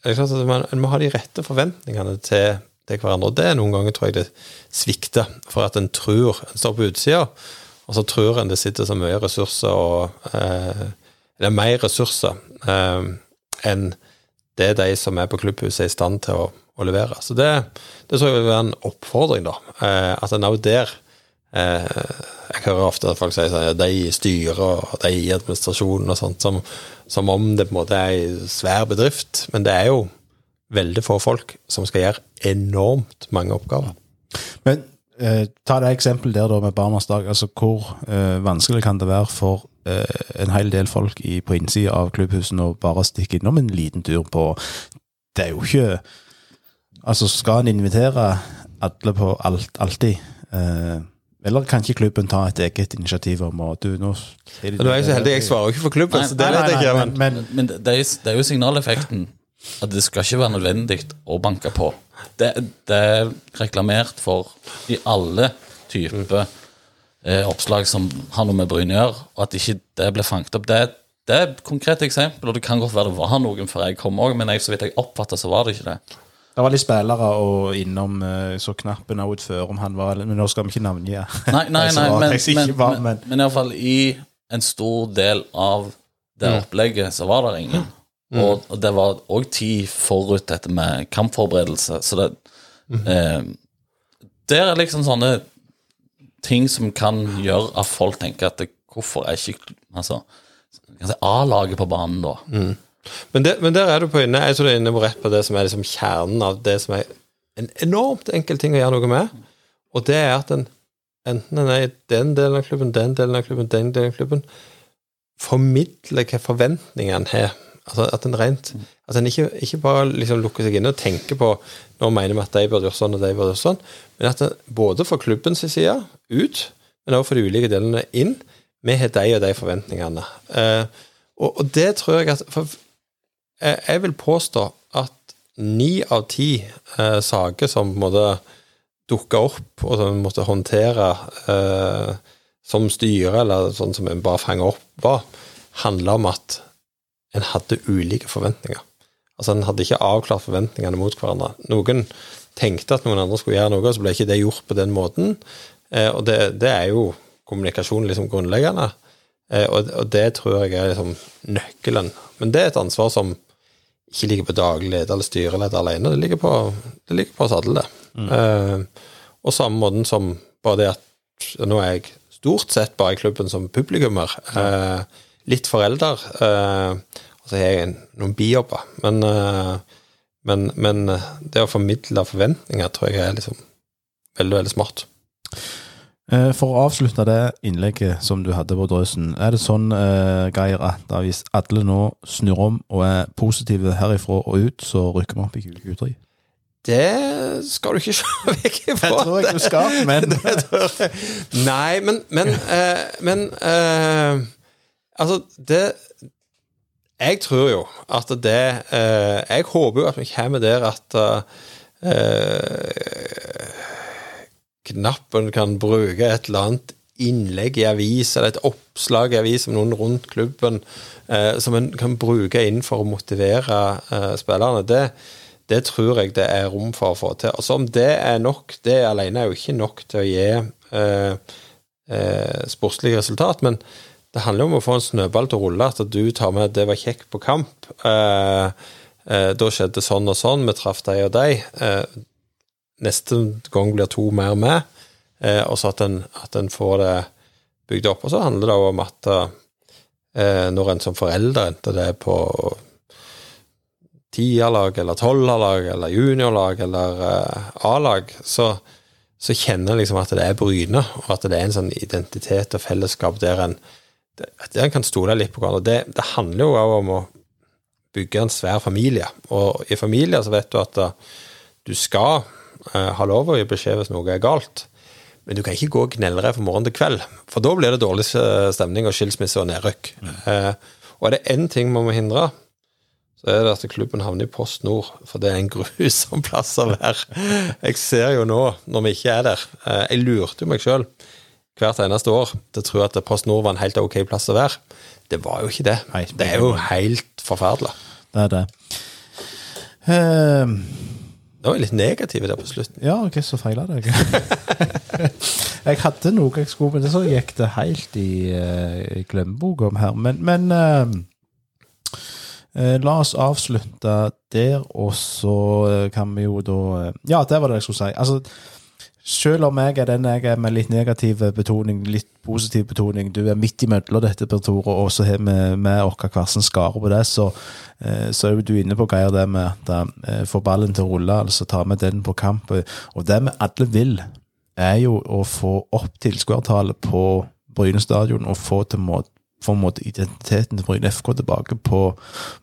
er det klart at man, man må ha de rette forventningene til, til hverandre. Og det er noen ganger, tror jeg, det svikter. For at en tror En står på utsida, og så tror en det sitter så mye ressurser og eh, er mer ressurser eh, enn det de som er på klubbhuset, er i stand til å, å levere. Så det, det tror jeg vil være en oppfordring, da. Eh, at en òg der eh, Jeg hører ofte at folk sier at ja, de i styret og de i administrasjonen og sånt, som, som om det på en måte er ei svær bedrift. Men det er jo veldig få folk som skal gjøre enormt mange oppgaver. Men eh, ta det eksempelet der da med Barnas dag. Altså, hvor eh, vanskelig kan det være for eh, en hel del folk i, på innsida av klubbhusene å bare stikke innom en liten tur på Det er jo ikke Altså, skal en invitere alle på alt, alltid? Eh, eller kan ikke klubben ta et eget initiativ om å du, nå er de- er jeg så heldig, jeg svarer jo ikke for klubben, Nei, så det Nei, nei, ikke. Men, men, men Men det, det, er, det er jo signaleffekten at det skal ikke være nødvendig å banke på. Det, det er reklamert for i alle typer eh, oppslag som har noe med Bryne å gjøre, og at ikke det ble fanget opp. Det, det er et konkret eksempel, og det kan godt være det var noen før jeg kom òg, men jeg, så vidt jeg oppfatta, så var det ikke det. Det var litt spillere og innom eh, så knappen out før om han var Men nå skal vi ikke navngi Nei, nei, nei, men, men, men, men- men iallfall i en stor del av det opplegget så var det ingen. Og, og det var òg tid forut dette med kampforberedelse, så det eh, Det er liksom sånne ting som kan gjøre at folk tenker at det, hvorfor er ikke altså, si A-laget på banen da? men, det, men der er du på inne Jeg tror du er inne på rett på det som er liksom kjernen av det som er en enormt enkel ting å gjøre noe med. Og det er at en enten en er i den delen av klubben, den delen av klubben, den delen av klubben, formidler hva forventningene en har. Altså at en rent At en ikke, ikke bare liksom lukker seg inne og tenker på Nå mener vi at de burde gjøre sånn, og de burde gjøre sånn. Men at en, både for klubbens side ut, men også for de ulike delene inn, vi har de og de forventningene. Eh, og, og det tror jeg at for jeg, jeg vil påstå at ni av ti eh, saker som måte dukka opp, og som en måtte håndtere eh, som styre, eller sånn som en bare fanger opp, var, handla om at en hadde ulike forventninger. Altså En hadde ikke avklart forventningene mot hverandre. Noen tenkte at noen andre skulle gjøre noe, og så ble ikke det gjort på den måten. Eh, og det, det er jo kommunikasjon liksom grunnleggende. Eh, og, og det tror jeg er liksom nøkkelen. Men det er et ansvar som ikke ligger på daglig leder eller styreleder alene. Det ligger på, det ligger på oss alle, det. Eh, og samme måten som bare det at Nå er jeg stort sett bare i klubben som publikummer. Eh, litt forelder. Eh, og så har jeg noen bijobber. Men, eh, men, men det å formidle forventninger tror jeg er liksom veldig, veldig smart. Eh, For å avslutte det innlegget som du hadde på drøsen, er det sånn, eh, Geir, at hvis alle nå snur om og er positive herifra og ut, så rykker vi opp i 2023? Det skal du ikke se vekk ifra. Det tror jeg du skal, men. Nei, men Men, men, men eh, Altså, det Jeg tror jo at det eh, Jeg håper jo at vi kommer der at eh, Knappen kan bruke et eller annet innlegg i avis eller et oppslag i avis om noen rundt klubben eh, som en kan bruke inn for å motivere eh, spillerne. Det, det tror jeg det er rom for å få til. Altså Om det er nok, det alene er jo ikke nok til å gi eh, eh, sportslige resultat, men det handler om å få en snøball til å rulle. At du tar med 'det var kjekt på kamp', eh, eh, da skjedde sånn og sånn, vi traff de og de. Eh, neste gang blir to mer med, eh, og så at en, at en får det bygd opp. Og så handler det om at eh, når en som forelder, enten det er på tierlag eller tolverlag eller juniorlag eller eh, A-lag, så, så kjenner en liksom at det er Bryne, og at det er en sånn identitet og fellesskap der en, der en kan stole litt på hverandre. Det, det handler jo om å bygge en svær familie, og i familier så vet du at eh, du skal eh, ha lov å gi beskjed hvis noe er galt, Men du kan ikke gå og gnellre fra morgen til kveld, for da blir det dårlig eh, stemning og skilsmisse og nedrykk. Eh, og er det én ting man må hindre, så er det at klubben havner i Post Nord, for det er en grusom plass å være. Jeg ser jo nå, når vi ikke er der eh, Jeg lurte jo meg sjøl hvert eneste år til å tro at Post Nord var en helt ok plass å være. Det var jo ikke det. Nei, det er jo helt forferdelig. Det er det. Nå er jeg litt negativ der på slutten. ja, hva så feila det? jeg hadde noe jeg skulle, men så gikk det helt i, uh, i glemmeboka om her. Men, men uh, uh, la oss avslutte der, og så eh, kan vi jo da eh, Ja, det var det jeg skulle si. Altså, selv om jeg er den jeg er med litt negativ betoning, litt positiv betoning, du er midt imellom dette, Per Tore, og så har vi med oss hver sin skare på det, så, eh, så er jo du inne på greier det med at eh, få ballen til å rulle, altså ta med den på kamp. Og det vi alle vil, er jo å få opp tilskuertallet på Bryne stadion og få til måte en måte identiteten til Bryne FK tilbake på,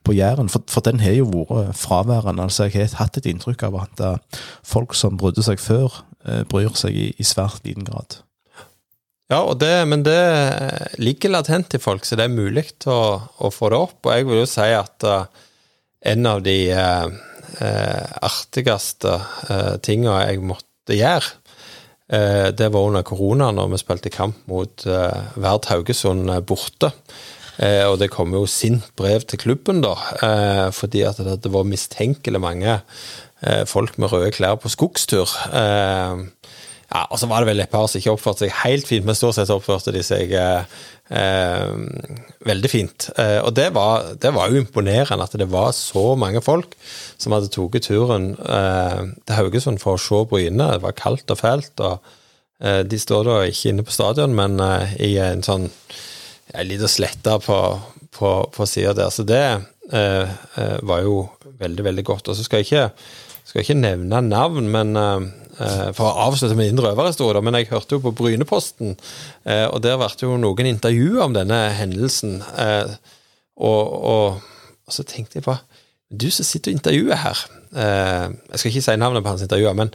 på Jæren. For, for den har jo vært fraværende. altså Jeg har hatt et inntrykk av at eh, folk som brydde seg før, eh, bryr seg i, i svært liten grad. Ja, det, men det ligger latent i folk, så det er mulig å, å få det opp. Og jeg vil jo si at uh, en av de uh, uh, artigste uh, tinga jeg måtte gjøre, det var under korona, når vi spilte kamp mot uh, Verd Haugesund borte. og det kom jo sint brev til klubben, da, fordi at det, det var mistenkelig mange folk med røde klær på skogstur. Uh, ja, og så var det vel et par som ikke oppførte seg helt fint, men stort sett oppførte de seg eh, eh, veldig fint. Eh, og det var, det var, jo imponerende at det var så mange folk som hadde tatt turen eh, til Haugesund for å se Bryne. Det var kaldt og fælt, og eh, de står da ikke inne på stadion, men eh, i en sånn en liten slette på, på, på sida der. Så det var jo veldig, veldig godt. Og så skal jeg ikke, skal ikke nevne navn, men for å avslutte med indre røverhistorie, men jeg hørte jo på Bryneposten, og der ble jo noen intervjuer om denne hendelsen. Og, og, og så tenkte jeg bare Du som sitter og intervjuer her Jeg skal ikke si navnet på hans intervjuer, men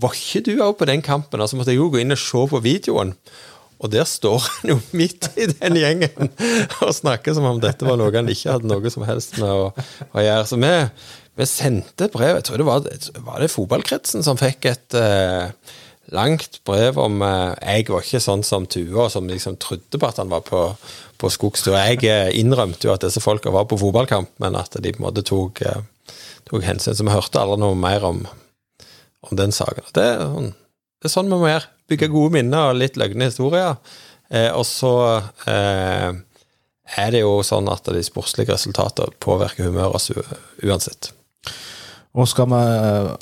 var ikke du òg på den kampen? Og så måtte jeg jo gå inn og se på videoen. Og der står han jo midt i den gjengen og snakker som om dette var noe han ikke hadde noe som helst med å, å gjøre. Så vi, vi sendte brev Jeg tror det var, var det fotballkretsen som fikk et eh, langt brev om eh, Jeg var ikke sånn som Tua, som liksom trodde på at han var på, på skogstur. Jeg eh, innrømte jo at disse folka var på fotballkamp, men at de på en måte tok, eh, tok hensyn. Så vi hørte aldri noe mer om, om den saken. Det, det er sånn vi må gjøre. Bygge gode minner og litt løgne historier. Eh, og så eh, er det jo sånn at de sportslige resultatene påvirker humøret uansett. Og skal vi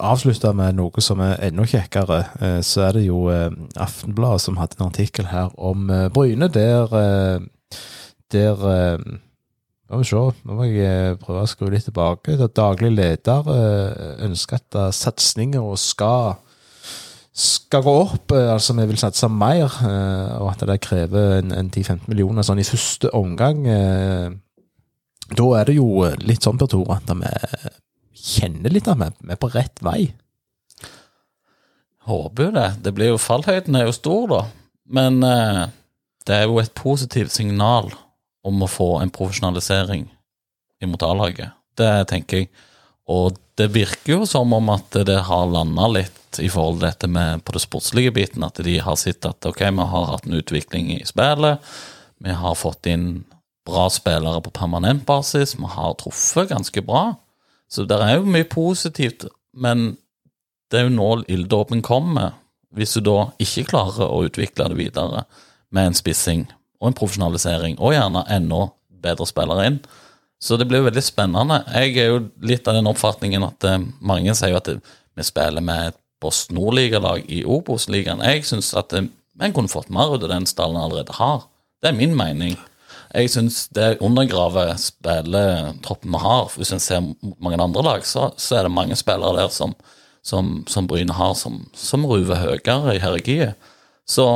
avslutte med noe som er enda kjekkere, så er det jo Aftenbladet som hadde en artikkel her om Bryne, der Der må vi se, nå må jeg prøve å skru litt tilbake. Der daglig leder ønsker at satsinger skal skal gå opp, altså vi vil satse mer, og at det krever en, en 10-15 millioner sånn i første omgang. Da er det jo litt sånn, Per Tore, at vi kjenner litt at vi er på rett vei. Håper jo det. Det blir jo Fallhøyden er jo stor, da. Men eh, det er jo et positivt signal om å få en profesjonalisering imot A-laget. Det tenker jeg. Og det virker jo som om at det har landa litt i forhold til dette med på det sportslige biten. At de har sett at ok, vi har hatt en utvikling i spillet. Vi har fått inn bra spillere på permanent basis. Vi har truffet ganske bra. Så det er jo mye positivt, men det er jo nå ilddåpen kommer. Hvis du da ikke klarer å utvikle det videre med en spissing og en profesjonalisering, og gjerne enda bedre spillere inn. Så det blir jo veldig spennende. Jeg er jo litt av den oppfatningen at eh, mange sier jo at vi spiller med et Post Nordligalag i Obos-ligaen. Jeg syns at en kunne fått mer ut av den stallen allerede har. Det er min mening. Jeg syns det undergraver spilletroppen vi har. Hvis en ser mange andre lag, så, så, er det mange spillere der som, som, som Bryne har, som, som ruver høyere i hierarkiet. Så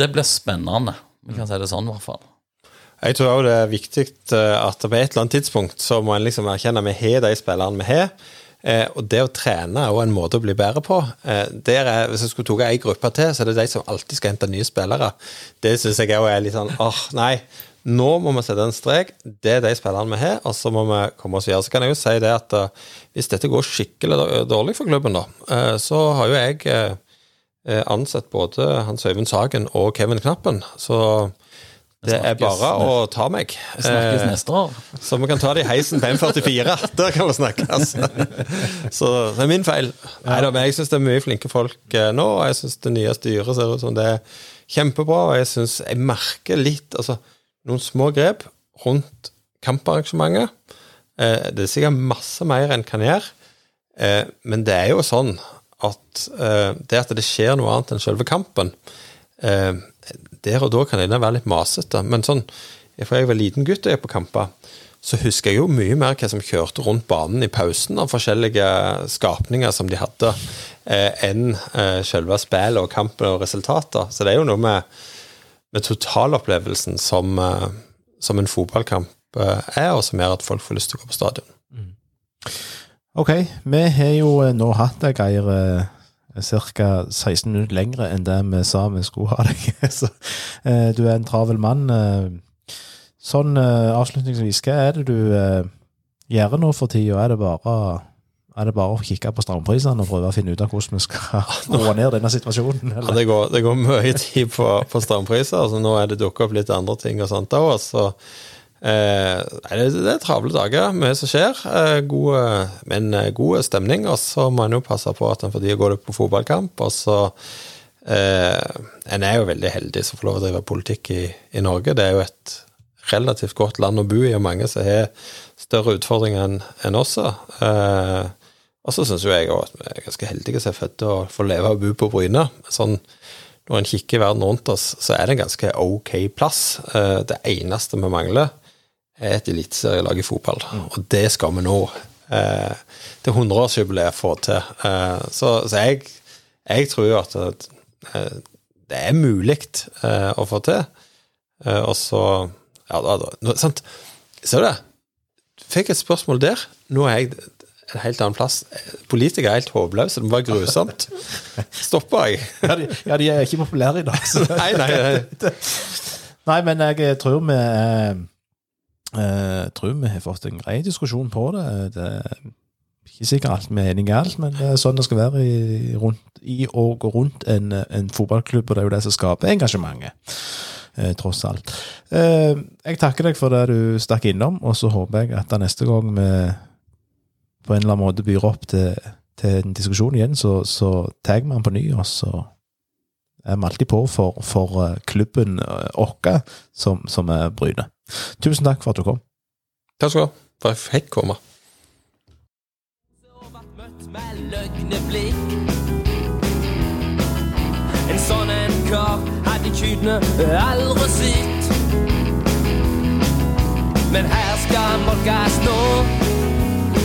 det blir spennende. Vi kan si det sånn, i hvert fall. Jeg tror òg det er viktig at på et eller annet tidspunkt så må en liksom erkjenne at vi har de spillerne vi har. Eh, og det å trene er en måte å bli bedre på. Eh, er, hvis jeg skulle tatt ei gruppe til, så er det de som alltid skal hente nye spillere. Det syns jeg òg er litt sånn åh, nei. Nå må vi sette en strek. Det er de spillerne vi har, og så må vi komme oss videre. Så kan jeg jo si det at uh, hvis dette går skikkelig dårlig for klubben, da, uh, så har jo jeg ansett både Hans Øyvind Sagen og Kevin Knappen. Så det er bare å ta meg. Vi snakkes neste år. Så vi kan ta det i heisen på M44. Der kan vi snakkes. Så det er min feil. Nei da, men jeg syns det er mye flinke folk nå, og jeg syns det nye styret ser ut som det er kjempebra. Og jeg syns jeg merker litt altså noen små grep rundt kamparrangementet. Det er sikkert masse mer enn kan gjøre, men det er jo sånn at det at det skjer noe annet enn selve kampen Der og da kan det være litt masete, men sånn fra jeg var liten gutt og jeg på kamper, så husker jeg jo mye mer hva som kjørte rundt banen i pausen av forskjellige skapninger som de hadde, enn selve spillet og kampen og resultater. Så det er jo noe med med totalopplevelsen som, som, en fotballkamp er, og som gjør at folk får lyst til å gå på stadion. Ok, vi har jo nå hatt deg, Geir, ca. 16 minutter lengre enn det vi sa vi skulle ha deg. Så du er en travel mann. Sånn avslutningsvis, hva er det du gjør nå for tida? Er det bare er det bare å kikke på strømprisene og prøve å finne ut av hvordan vi skal roe ned denne situasjonen? Ja, det, går, det, går, mye tid på, på strømpriser. altså Nå er det dukket opp litt andre ting og sånt òg. Så eh, det, det, er travle dager, mye som skjer. Eh, gode, men eh, god stemning. Og så må en jo passe på at en får tid å gå på fotballkamp. Og så eh, En er jo veldig heldig som får lov å drive politikk i, i Norge. Det er jo et relativt godt land å bo i, og mange som har større utfordringer enn en oss. Eh, og så syns jo jeg òg at vi er ganske heldige som er født til å få leve og bo på Bryne. Sånn, når en kikker verden rundt oss, så er det en ganske ok plass. Eh, det eneste vi mangler, er et eliteserielag i fotball, mm. og det skal vi nå. Eh, til 100-årsjubileet få til. Eh, så, så jeg, jeg, tror jo at det er mulig å få til. Og så Ja, da, da sant. Ser du det? Fikk et spørsmål der. Nå er jeg en helt annen plass. Politikere er helt håpløse. Det var grusomt. Stopper jeg? ja, de, ja, de, er ikke populære i dag. Nei, nei, nei. nei, men jeg tror vi jeg tror vi har fått en grei diskusjon på det. Det er ikke sikkert alt vi er enige i alt, men det er sånn det skal være i, rundt, i og rundt en, en, fotballklubb, og det er jo det som skaper engasjementet. Eh, tross alt. Eh, jeg takker deg for det du stakk innom, og så håper jeg at neste gang vi på en eller annen måte byr opp til, til en diskusjon igjen, så, så tar vi den på ny, og så er vi alltid på for, for eh, klubben eh, vår, som, som er Bryne. Tusen takk for at du kom. Takk skal du ha. For jeg fikk komme. En sånn en kar hadde kydene aldri sett. Men her skal han molkes nå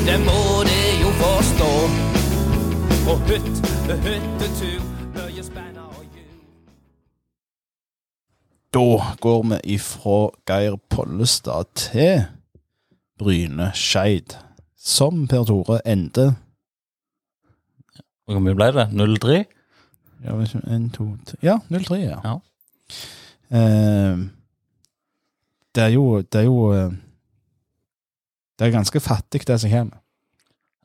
det må de jo forstå. Og hytt, hyttetur, mye spenn og hjul. Da går vi ifra Geir Pollestad til Bryne Skeid, som Per Tore endte Hvor mye ble det? 0-3? Ja, ja 0-3, ja. ja. Eh, det er jo, det er jo eh, det er ganske fattig, det som kommer.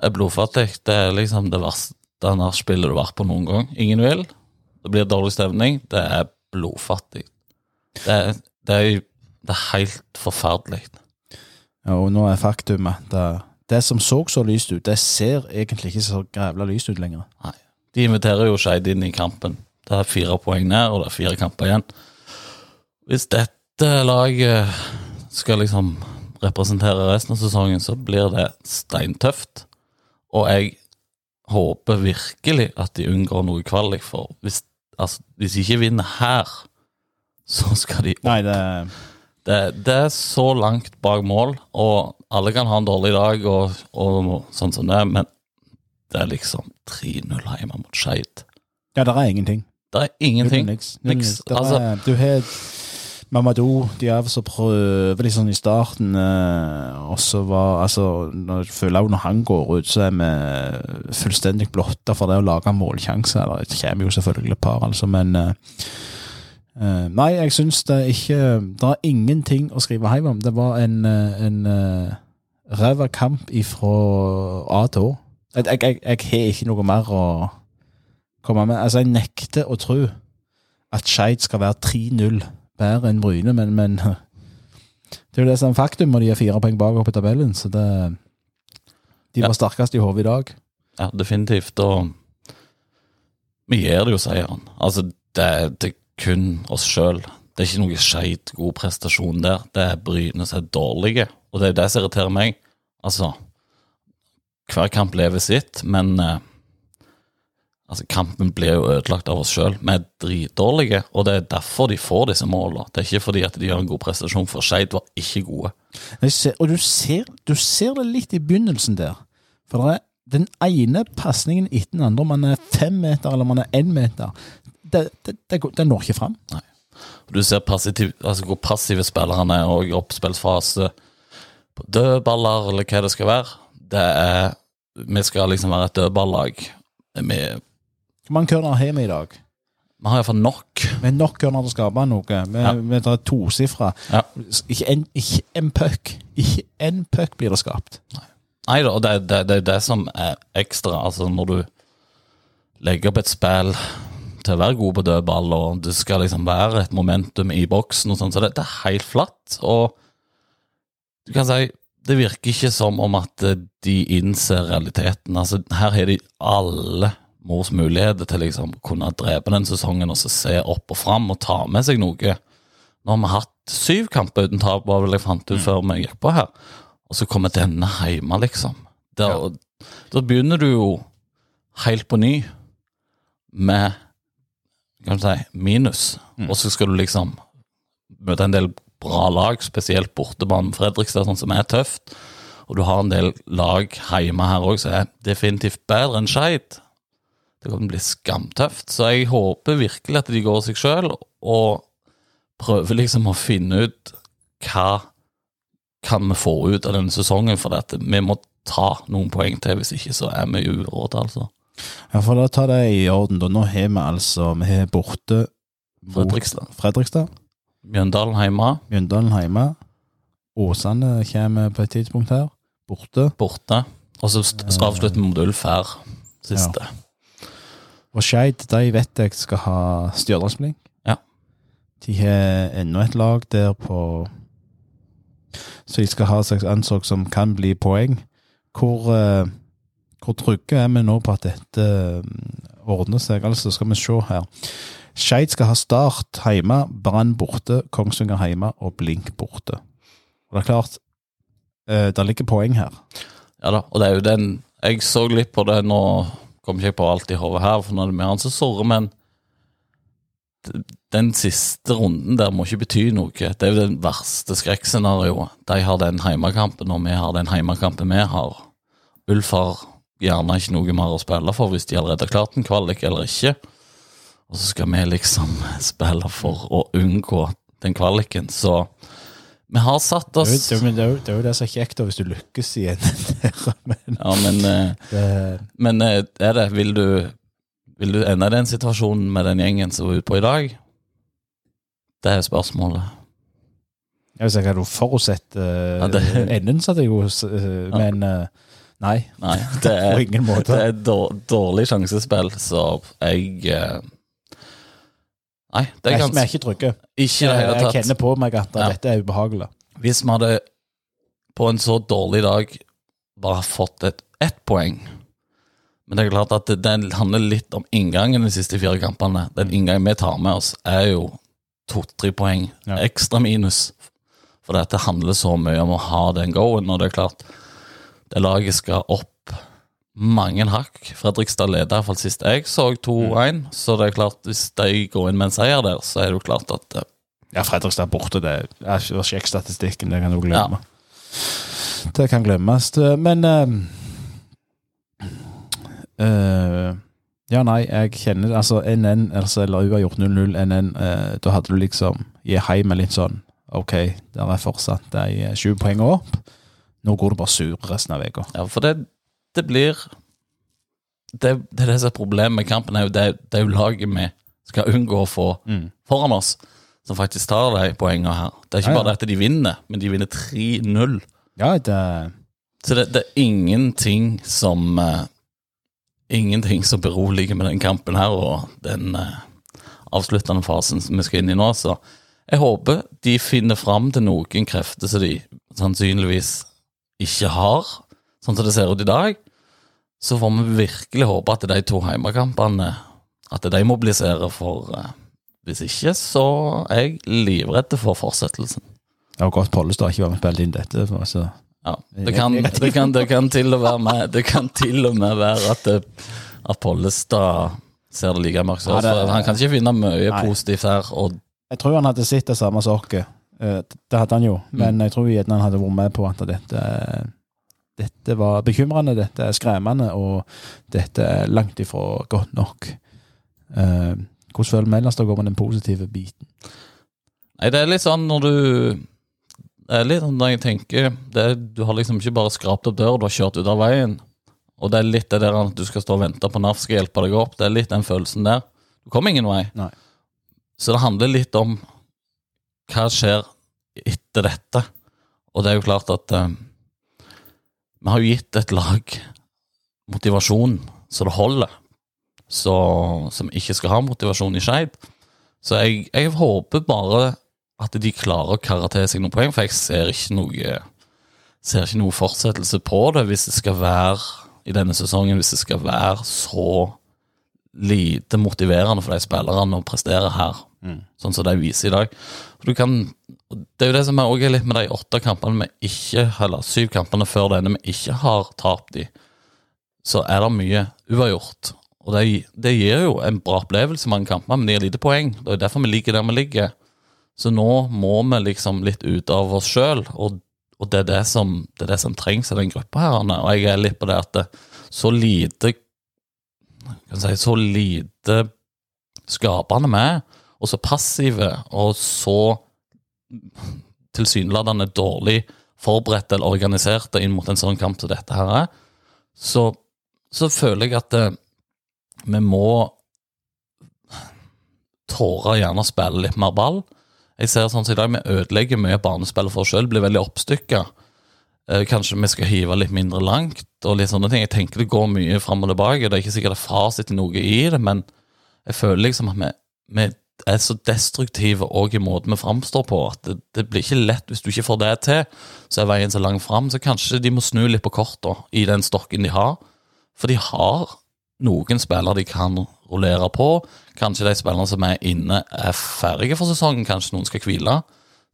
Det er blodfattig. Det er liksom det verste nachspielet du har vært på noen gang. Ingen vil. Det blir dårlig stemning. Det er blodfattig. Det er, det er, det er helt forferdelig. Ja, og nå er faktum at det, det som så så lyst ut, det ser egentlig ikke så grævla lyst ut lenger. Nei. De inviterer jo Skeid inn i kampen. Det er fire poeng ned, og det er fire kamper igjen. Hvis dette laget skal liksom representerer resten av sesongen, så blir det steintøft. Og jeg håper virkelig at de unngår noe kvalik, for hvis, altså, hvis de ikke vinner her, så skal de opp. Nei, det... Det, det... er så langt bak mål, og alle kan ha en dårlig dag, og, og sånn som det, men det er liksom 3-0 hjemme mot Skeid. Ja, det er ingenting. Det er ingenting. Niks. Altså, du har Mamadou Diav som prøver liksom i starten, eh, og så var altså når, Jeg føler også når han går ut, så er vi fullstendig blotta for det å lage målsjanser. Det kommer jo selvfølgelig et par, altså, men eh, eh, Nei, jeg syns det ikke Det er ingenting å skrive hjem om. Det var en, en ræva kamp fra A til Å. Jeg, jeg, jeg, jeg har ikke noe mer å komme med. Altså, jeg nekter å tro at Skeid skal være 3-0 bedre enn Bryne, men, men det er jo det som er faktum, og de er fire poeng bak oppe i tabellen, så det De Ja. var sterkest i hodet i dag. Ja, definitivt. Og vi gir det jo seieren. Altså, det, det er kun oss sjøl. Det er ikke noe skeit god prestasjon der. Det er Bryne som er dårlige, og det er det som irriterer meg. Altså, hver kamp lever sitt, men eh, altså, kampen blir jo ødelagt av oss sjøl. Vi er dritdårlige, og det er derfor de får disse målene. Det er ikke fordi at de gjør en god prestasjon, for Skeid var ikke gode. Ser, og du ser, du ser det litt i begynnelsen der. For det den ene pasningen etter den andre, om man er fem meter eller man er én meter, det, det, det, det når ikke fram. Nei. Du ser passiv, altså hvor passive spillerne er, og i oppspillsfase på dødballer, eller hva det skal være. Det er Vi skal liksom være et dødballag. Vi, Hvor mange corner har vi i dag? vi har iallfall nok. Vi har nok corner til å skape noe. Vi, Ja. vi tar tosifra. Ja. Ikke en, ikke en puck. Ikke en puck blir det skapt. Nei da, og det er det, det, det som er ekstra. Altså når du legger opp et spill til å være god på dødball, og det skal liksom være et momentum i boksen, og sånn, så det, det er helt flatt. Og du kan si det virker ikke som om at de innser realiteten. Altså, her har de alle mors muligheter til liksom kunne drepe den sesongen og så se opp og fram og ta med seg noe. Nå har vi hatt syv kamper uten tap, var vel jeg fant ut før vi gikk på her. Og så kommer denne hjemme, liksom. Da begynner du jo helt på ny med kan du si, minus. Og så skal du liksom møte en del bra lag, spesielt bortebanen Fredrikstad, sånn som er tøft. Og du har en del lag hjemme her òg som er definitivt bedre enn Skeid. Det kan bli skamtøft. Så jeg håper virkelig at de går seg sjøl og prøver liksom å finne ut hva kan vi få ut av denne sesongen, for dette. vi må ta noen poeng til, hvis ikke så er vi i uråd, altså. Ja, for da tar det i orden. da. Nå har vi altså Vi har borte Fredrikstad. Fredrikstad. Mjøndalen hjemme, Mjøndalen hjemme. Åsane kommer på et tidspunkt her. Borte. borte. Og så avslutter vi mot Ulf her, siste. Og Skeid de vet jeg skal ha stjørdalsblink. Ja. De har enda et lag der på Så de skal ha seg ansett som kan bli poeng. Hvor, eh, hvor trygge er vi nå på at dette eh, ordner seg? Altså, skal vi se her. Skeid skal ha Start hjemme, Brann borte, Kongsvinger hjemme og Blink borte. Og det er klart, eh, det ligger poeng her. Ja da, og det er jo den Jeg så litt på det nå, kommer ikke på alt i hodet her, for nå er det mer han som surrer, men den siste runden der må ikke bety noe. Det er jo det verste skrekkscenarioet. De har den heimekampen, og vi har den heimekampen vi har. Ulf har gjerne ikke noe mer å spille for hvis de allerede har klart en kvalik eller ikke. Og så skal vi liksom spille for å unngå den kvaliken, så vi har satt er, oss det, er jo, det, er det er det som er kjekt hvis du lykkes i en men Ja, men eh, det, Men eh, er det, vil du Vil du ende den situasjonen med den gjengen som var ute på i dag? Det er spørsmålet. Jeg ikke hva du forutsett uh, Ja, det- Enden satte jeg jo, eh, men uh, nei. Nei, det På er, ingen måte. det er dår, dårlig sjansespill, så jeg eh, Nei, det er er, vi er ikke trygge. Ikke i det hele Jeg kjenner på meg at Ja. dette er ubehagelig. Hvis vi hadde på en så dårlig dag bare fått et ett poeng Men det er klart at det, det handler litt om inngangen de siste fire kampene. Den inngangen vi tar med oss, er jo to-tre poeng Ja. ekstra minus. For dette handler så mye om å ha den go-en, og det er klart det laget skal opp mange hakk. Fredrikstad leder iallfall sist jeg så 2-1, så det er klart hvis de går inn med en seier der, så er det jo klart at eh, Ja, Fredrikstad er borte, det er sjekk statistikken, det kan du glemme. Det kan glemmes. Men uh, uh, Ja, nei, jeg kjenner Altså, NN, altså, eller gjort 0-0, NN, eh, da hadde du liksom Gi hei med litt sånn OK, der er fortsatt de sju poengene opp. Nå går du bare sur resten av uka. Ja, for det, det blir det, det er det som er problemet med kampen. er jo Det, det er jo laget vi skal unngå å få Mm. foran oss, som faktisk tar de poengene her. Det er ikke Ja, ja. bare det at de vinner, men de vinner 3-0. Ja, det Så det, det er ingenting som eh, Ingenting som beroliger med den kampen her og den eh, avsluttende fasen som vi skal inn i nå. Så jeg håper de finner fram til noen krefter som de sannsynligvis ikke har, sånn som det ser ut i dag. Så får vi virkelig håpe at de to hjemmekampene At de mobiliserer, for eh, hvis ikke så er jeg livredd for fortsettelsen. det var godt Pollestad ikke var med og spilte inn dette. For, altså. Ja, det kan, det, kan, det, kan til og med, det kan til og med være at, det, at Pollestad ser det like mørkt ut. Ja, Han kan ikke finne mye Nei. positivt her. Og Jeg tror han hadde sett det samme som oss. Eh, Det hadde han jo, men jeg tror gjerne han hadde vært med på at dette dette var bekymrende, dette er skremmende, og dette er langt ifra godt nok. Eh, hvordan føler Mellers går med den positive biten? Nei, det er litt sånn når du Det er litt sånn når jeg tenker det Du har liksom ikke bare skrapt opp døra, du har kjørt ut av veien. Og det er litt det der at du skal stå og vente på NAF skal hjelpe deg opp. Det er litt den følelsen der. Du kommer ingen vei. Nei. Så det handler litt om hva skjer etter dette. Og det er jo klart at eh, vi har jo gitt et lag motivasjon så det holder, så, som ikke skal ha motivasjon i Skeid. Så jeg, jeg håper bare at de klarer å karre til seg noen poeng, for jeg ser ikke noe ser ikke noe fortsettelse på det hvis det skal være i denne sesongen, hvis det skal være så lite motiverende for de spillerne å prestere her, sånn som de viser i dag. For du kan, det er jo det som er også litt med de åtte kampene vi ikke, eller syv kampene før denne vi ikke har tapt i, så er det mye uavgjort. Og det, det gir jo en bra opplevelse, mange kamper, men det gir lite poeng. Det er derfor vi ligger der vi ligger. Så nå må vi liksom litt ut av oss sjøl, og, og det, er det, som, det er det som trengs i den gruppa her. Og jeg er litt på det at det, så lite kan si, Så lite skapende vi er, og så passive, og så tilsynelatende dårlig forberedt eller organisert inn mot en sånn kamp som dette her er, så, så føler jeg at det, vi må tåre gjerne å spille litt mer ball. Jeg ser sånn som i dag, Vi ødelegger mye banespillet for oss sjøl, blir veldig oppstykka. Eh, kanskje vi skal hive litt mindre langt og litt sånne ting. Jeg tenker det går mye fram og tilbake. Det er ikke sikkert det er fasit til noe i det, men jeg føler liksom at vi, vi er så destruktive òg i måten vi framstår på, at det, det blir ikke lett hvis du ikke får det til. Så er veien så lang fram. Så kanskje de må snu litt på kortene i den stokken de har. For de har noen spillere de kan rullere på. Kanskje de spillerne som er inne, er ferdige for sesongen. Kanskje noen skal hvile.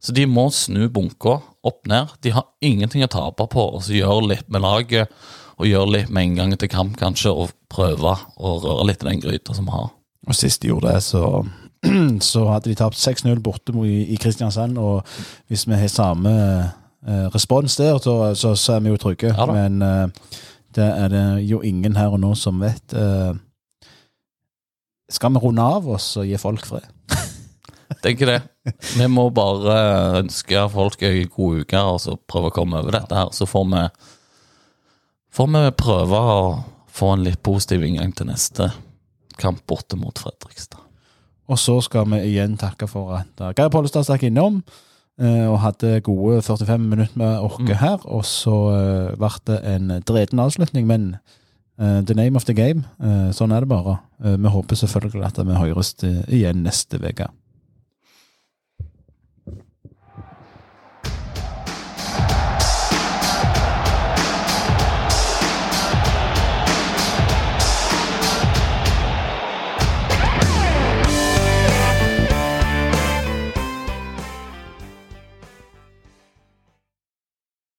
Så de må snu bunka opp ned. De har ingenting å tape på å gjøre litt med laget, og gjøre litt med inngangen til kamp, kanskje, og prøve å røre litt i den gryta som vi har. Og sist de gjorde det, så, så hadde de tapt 6-0 borte i, i Kristiansand. Og hvis vi har samme eh, respons der, så, så, så er vi jo trygge. Ja. Men eh, det er det jo ingen her og nå som vet. Eh, skal vi runde av oss og gi folk fred? Tenker det. Vi må bare ønske folk ei god uke, og så prøve å komme over dette her. Så får vi, får vi prøve å få en litt positiv inngang til neste kamp borte mot Fredrikstad. Og så skal vi igjen takke for at uh, Geir Pollestad stakk innom eh, og hadde gode 45 minutter med oss Mm. her. Og så uh, ble det en dreten avslutning, men eh, the name of the game. eh, sånn er det bare. Eh, vi håper selvfølgelig at vi høres igjen neste uke.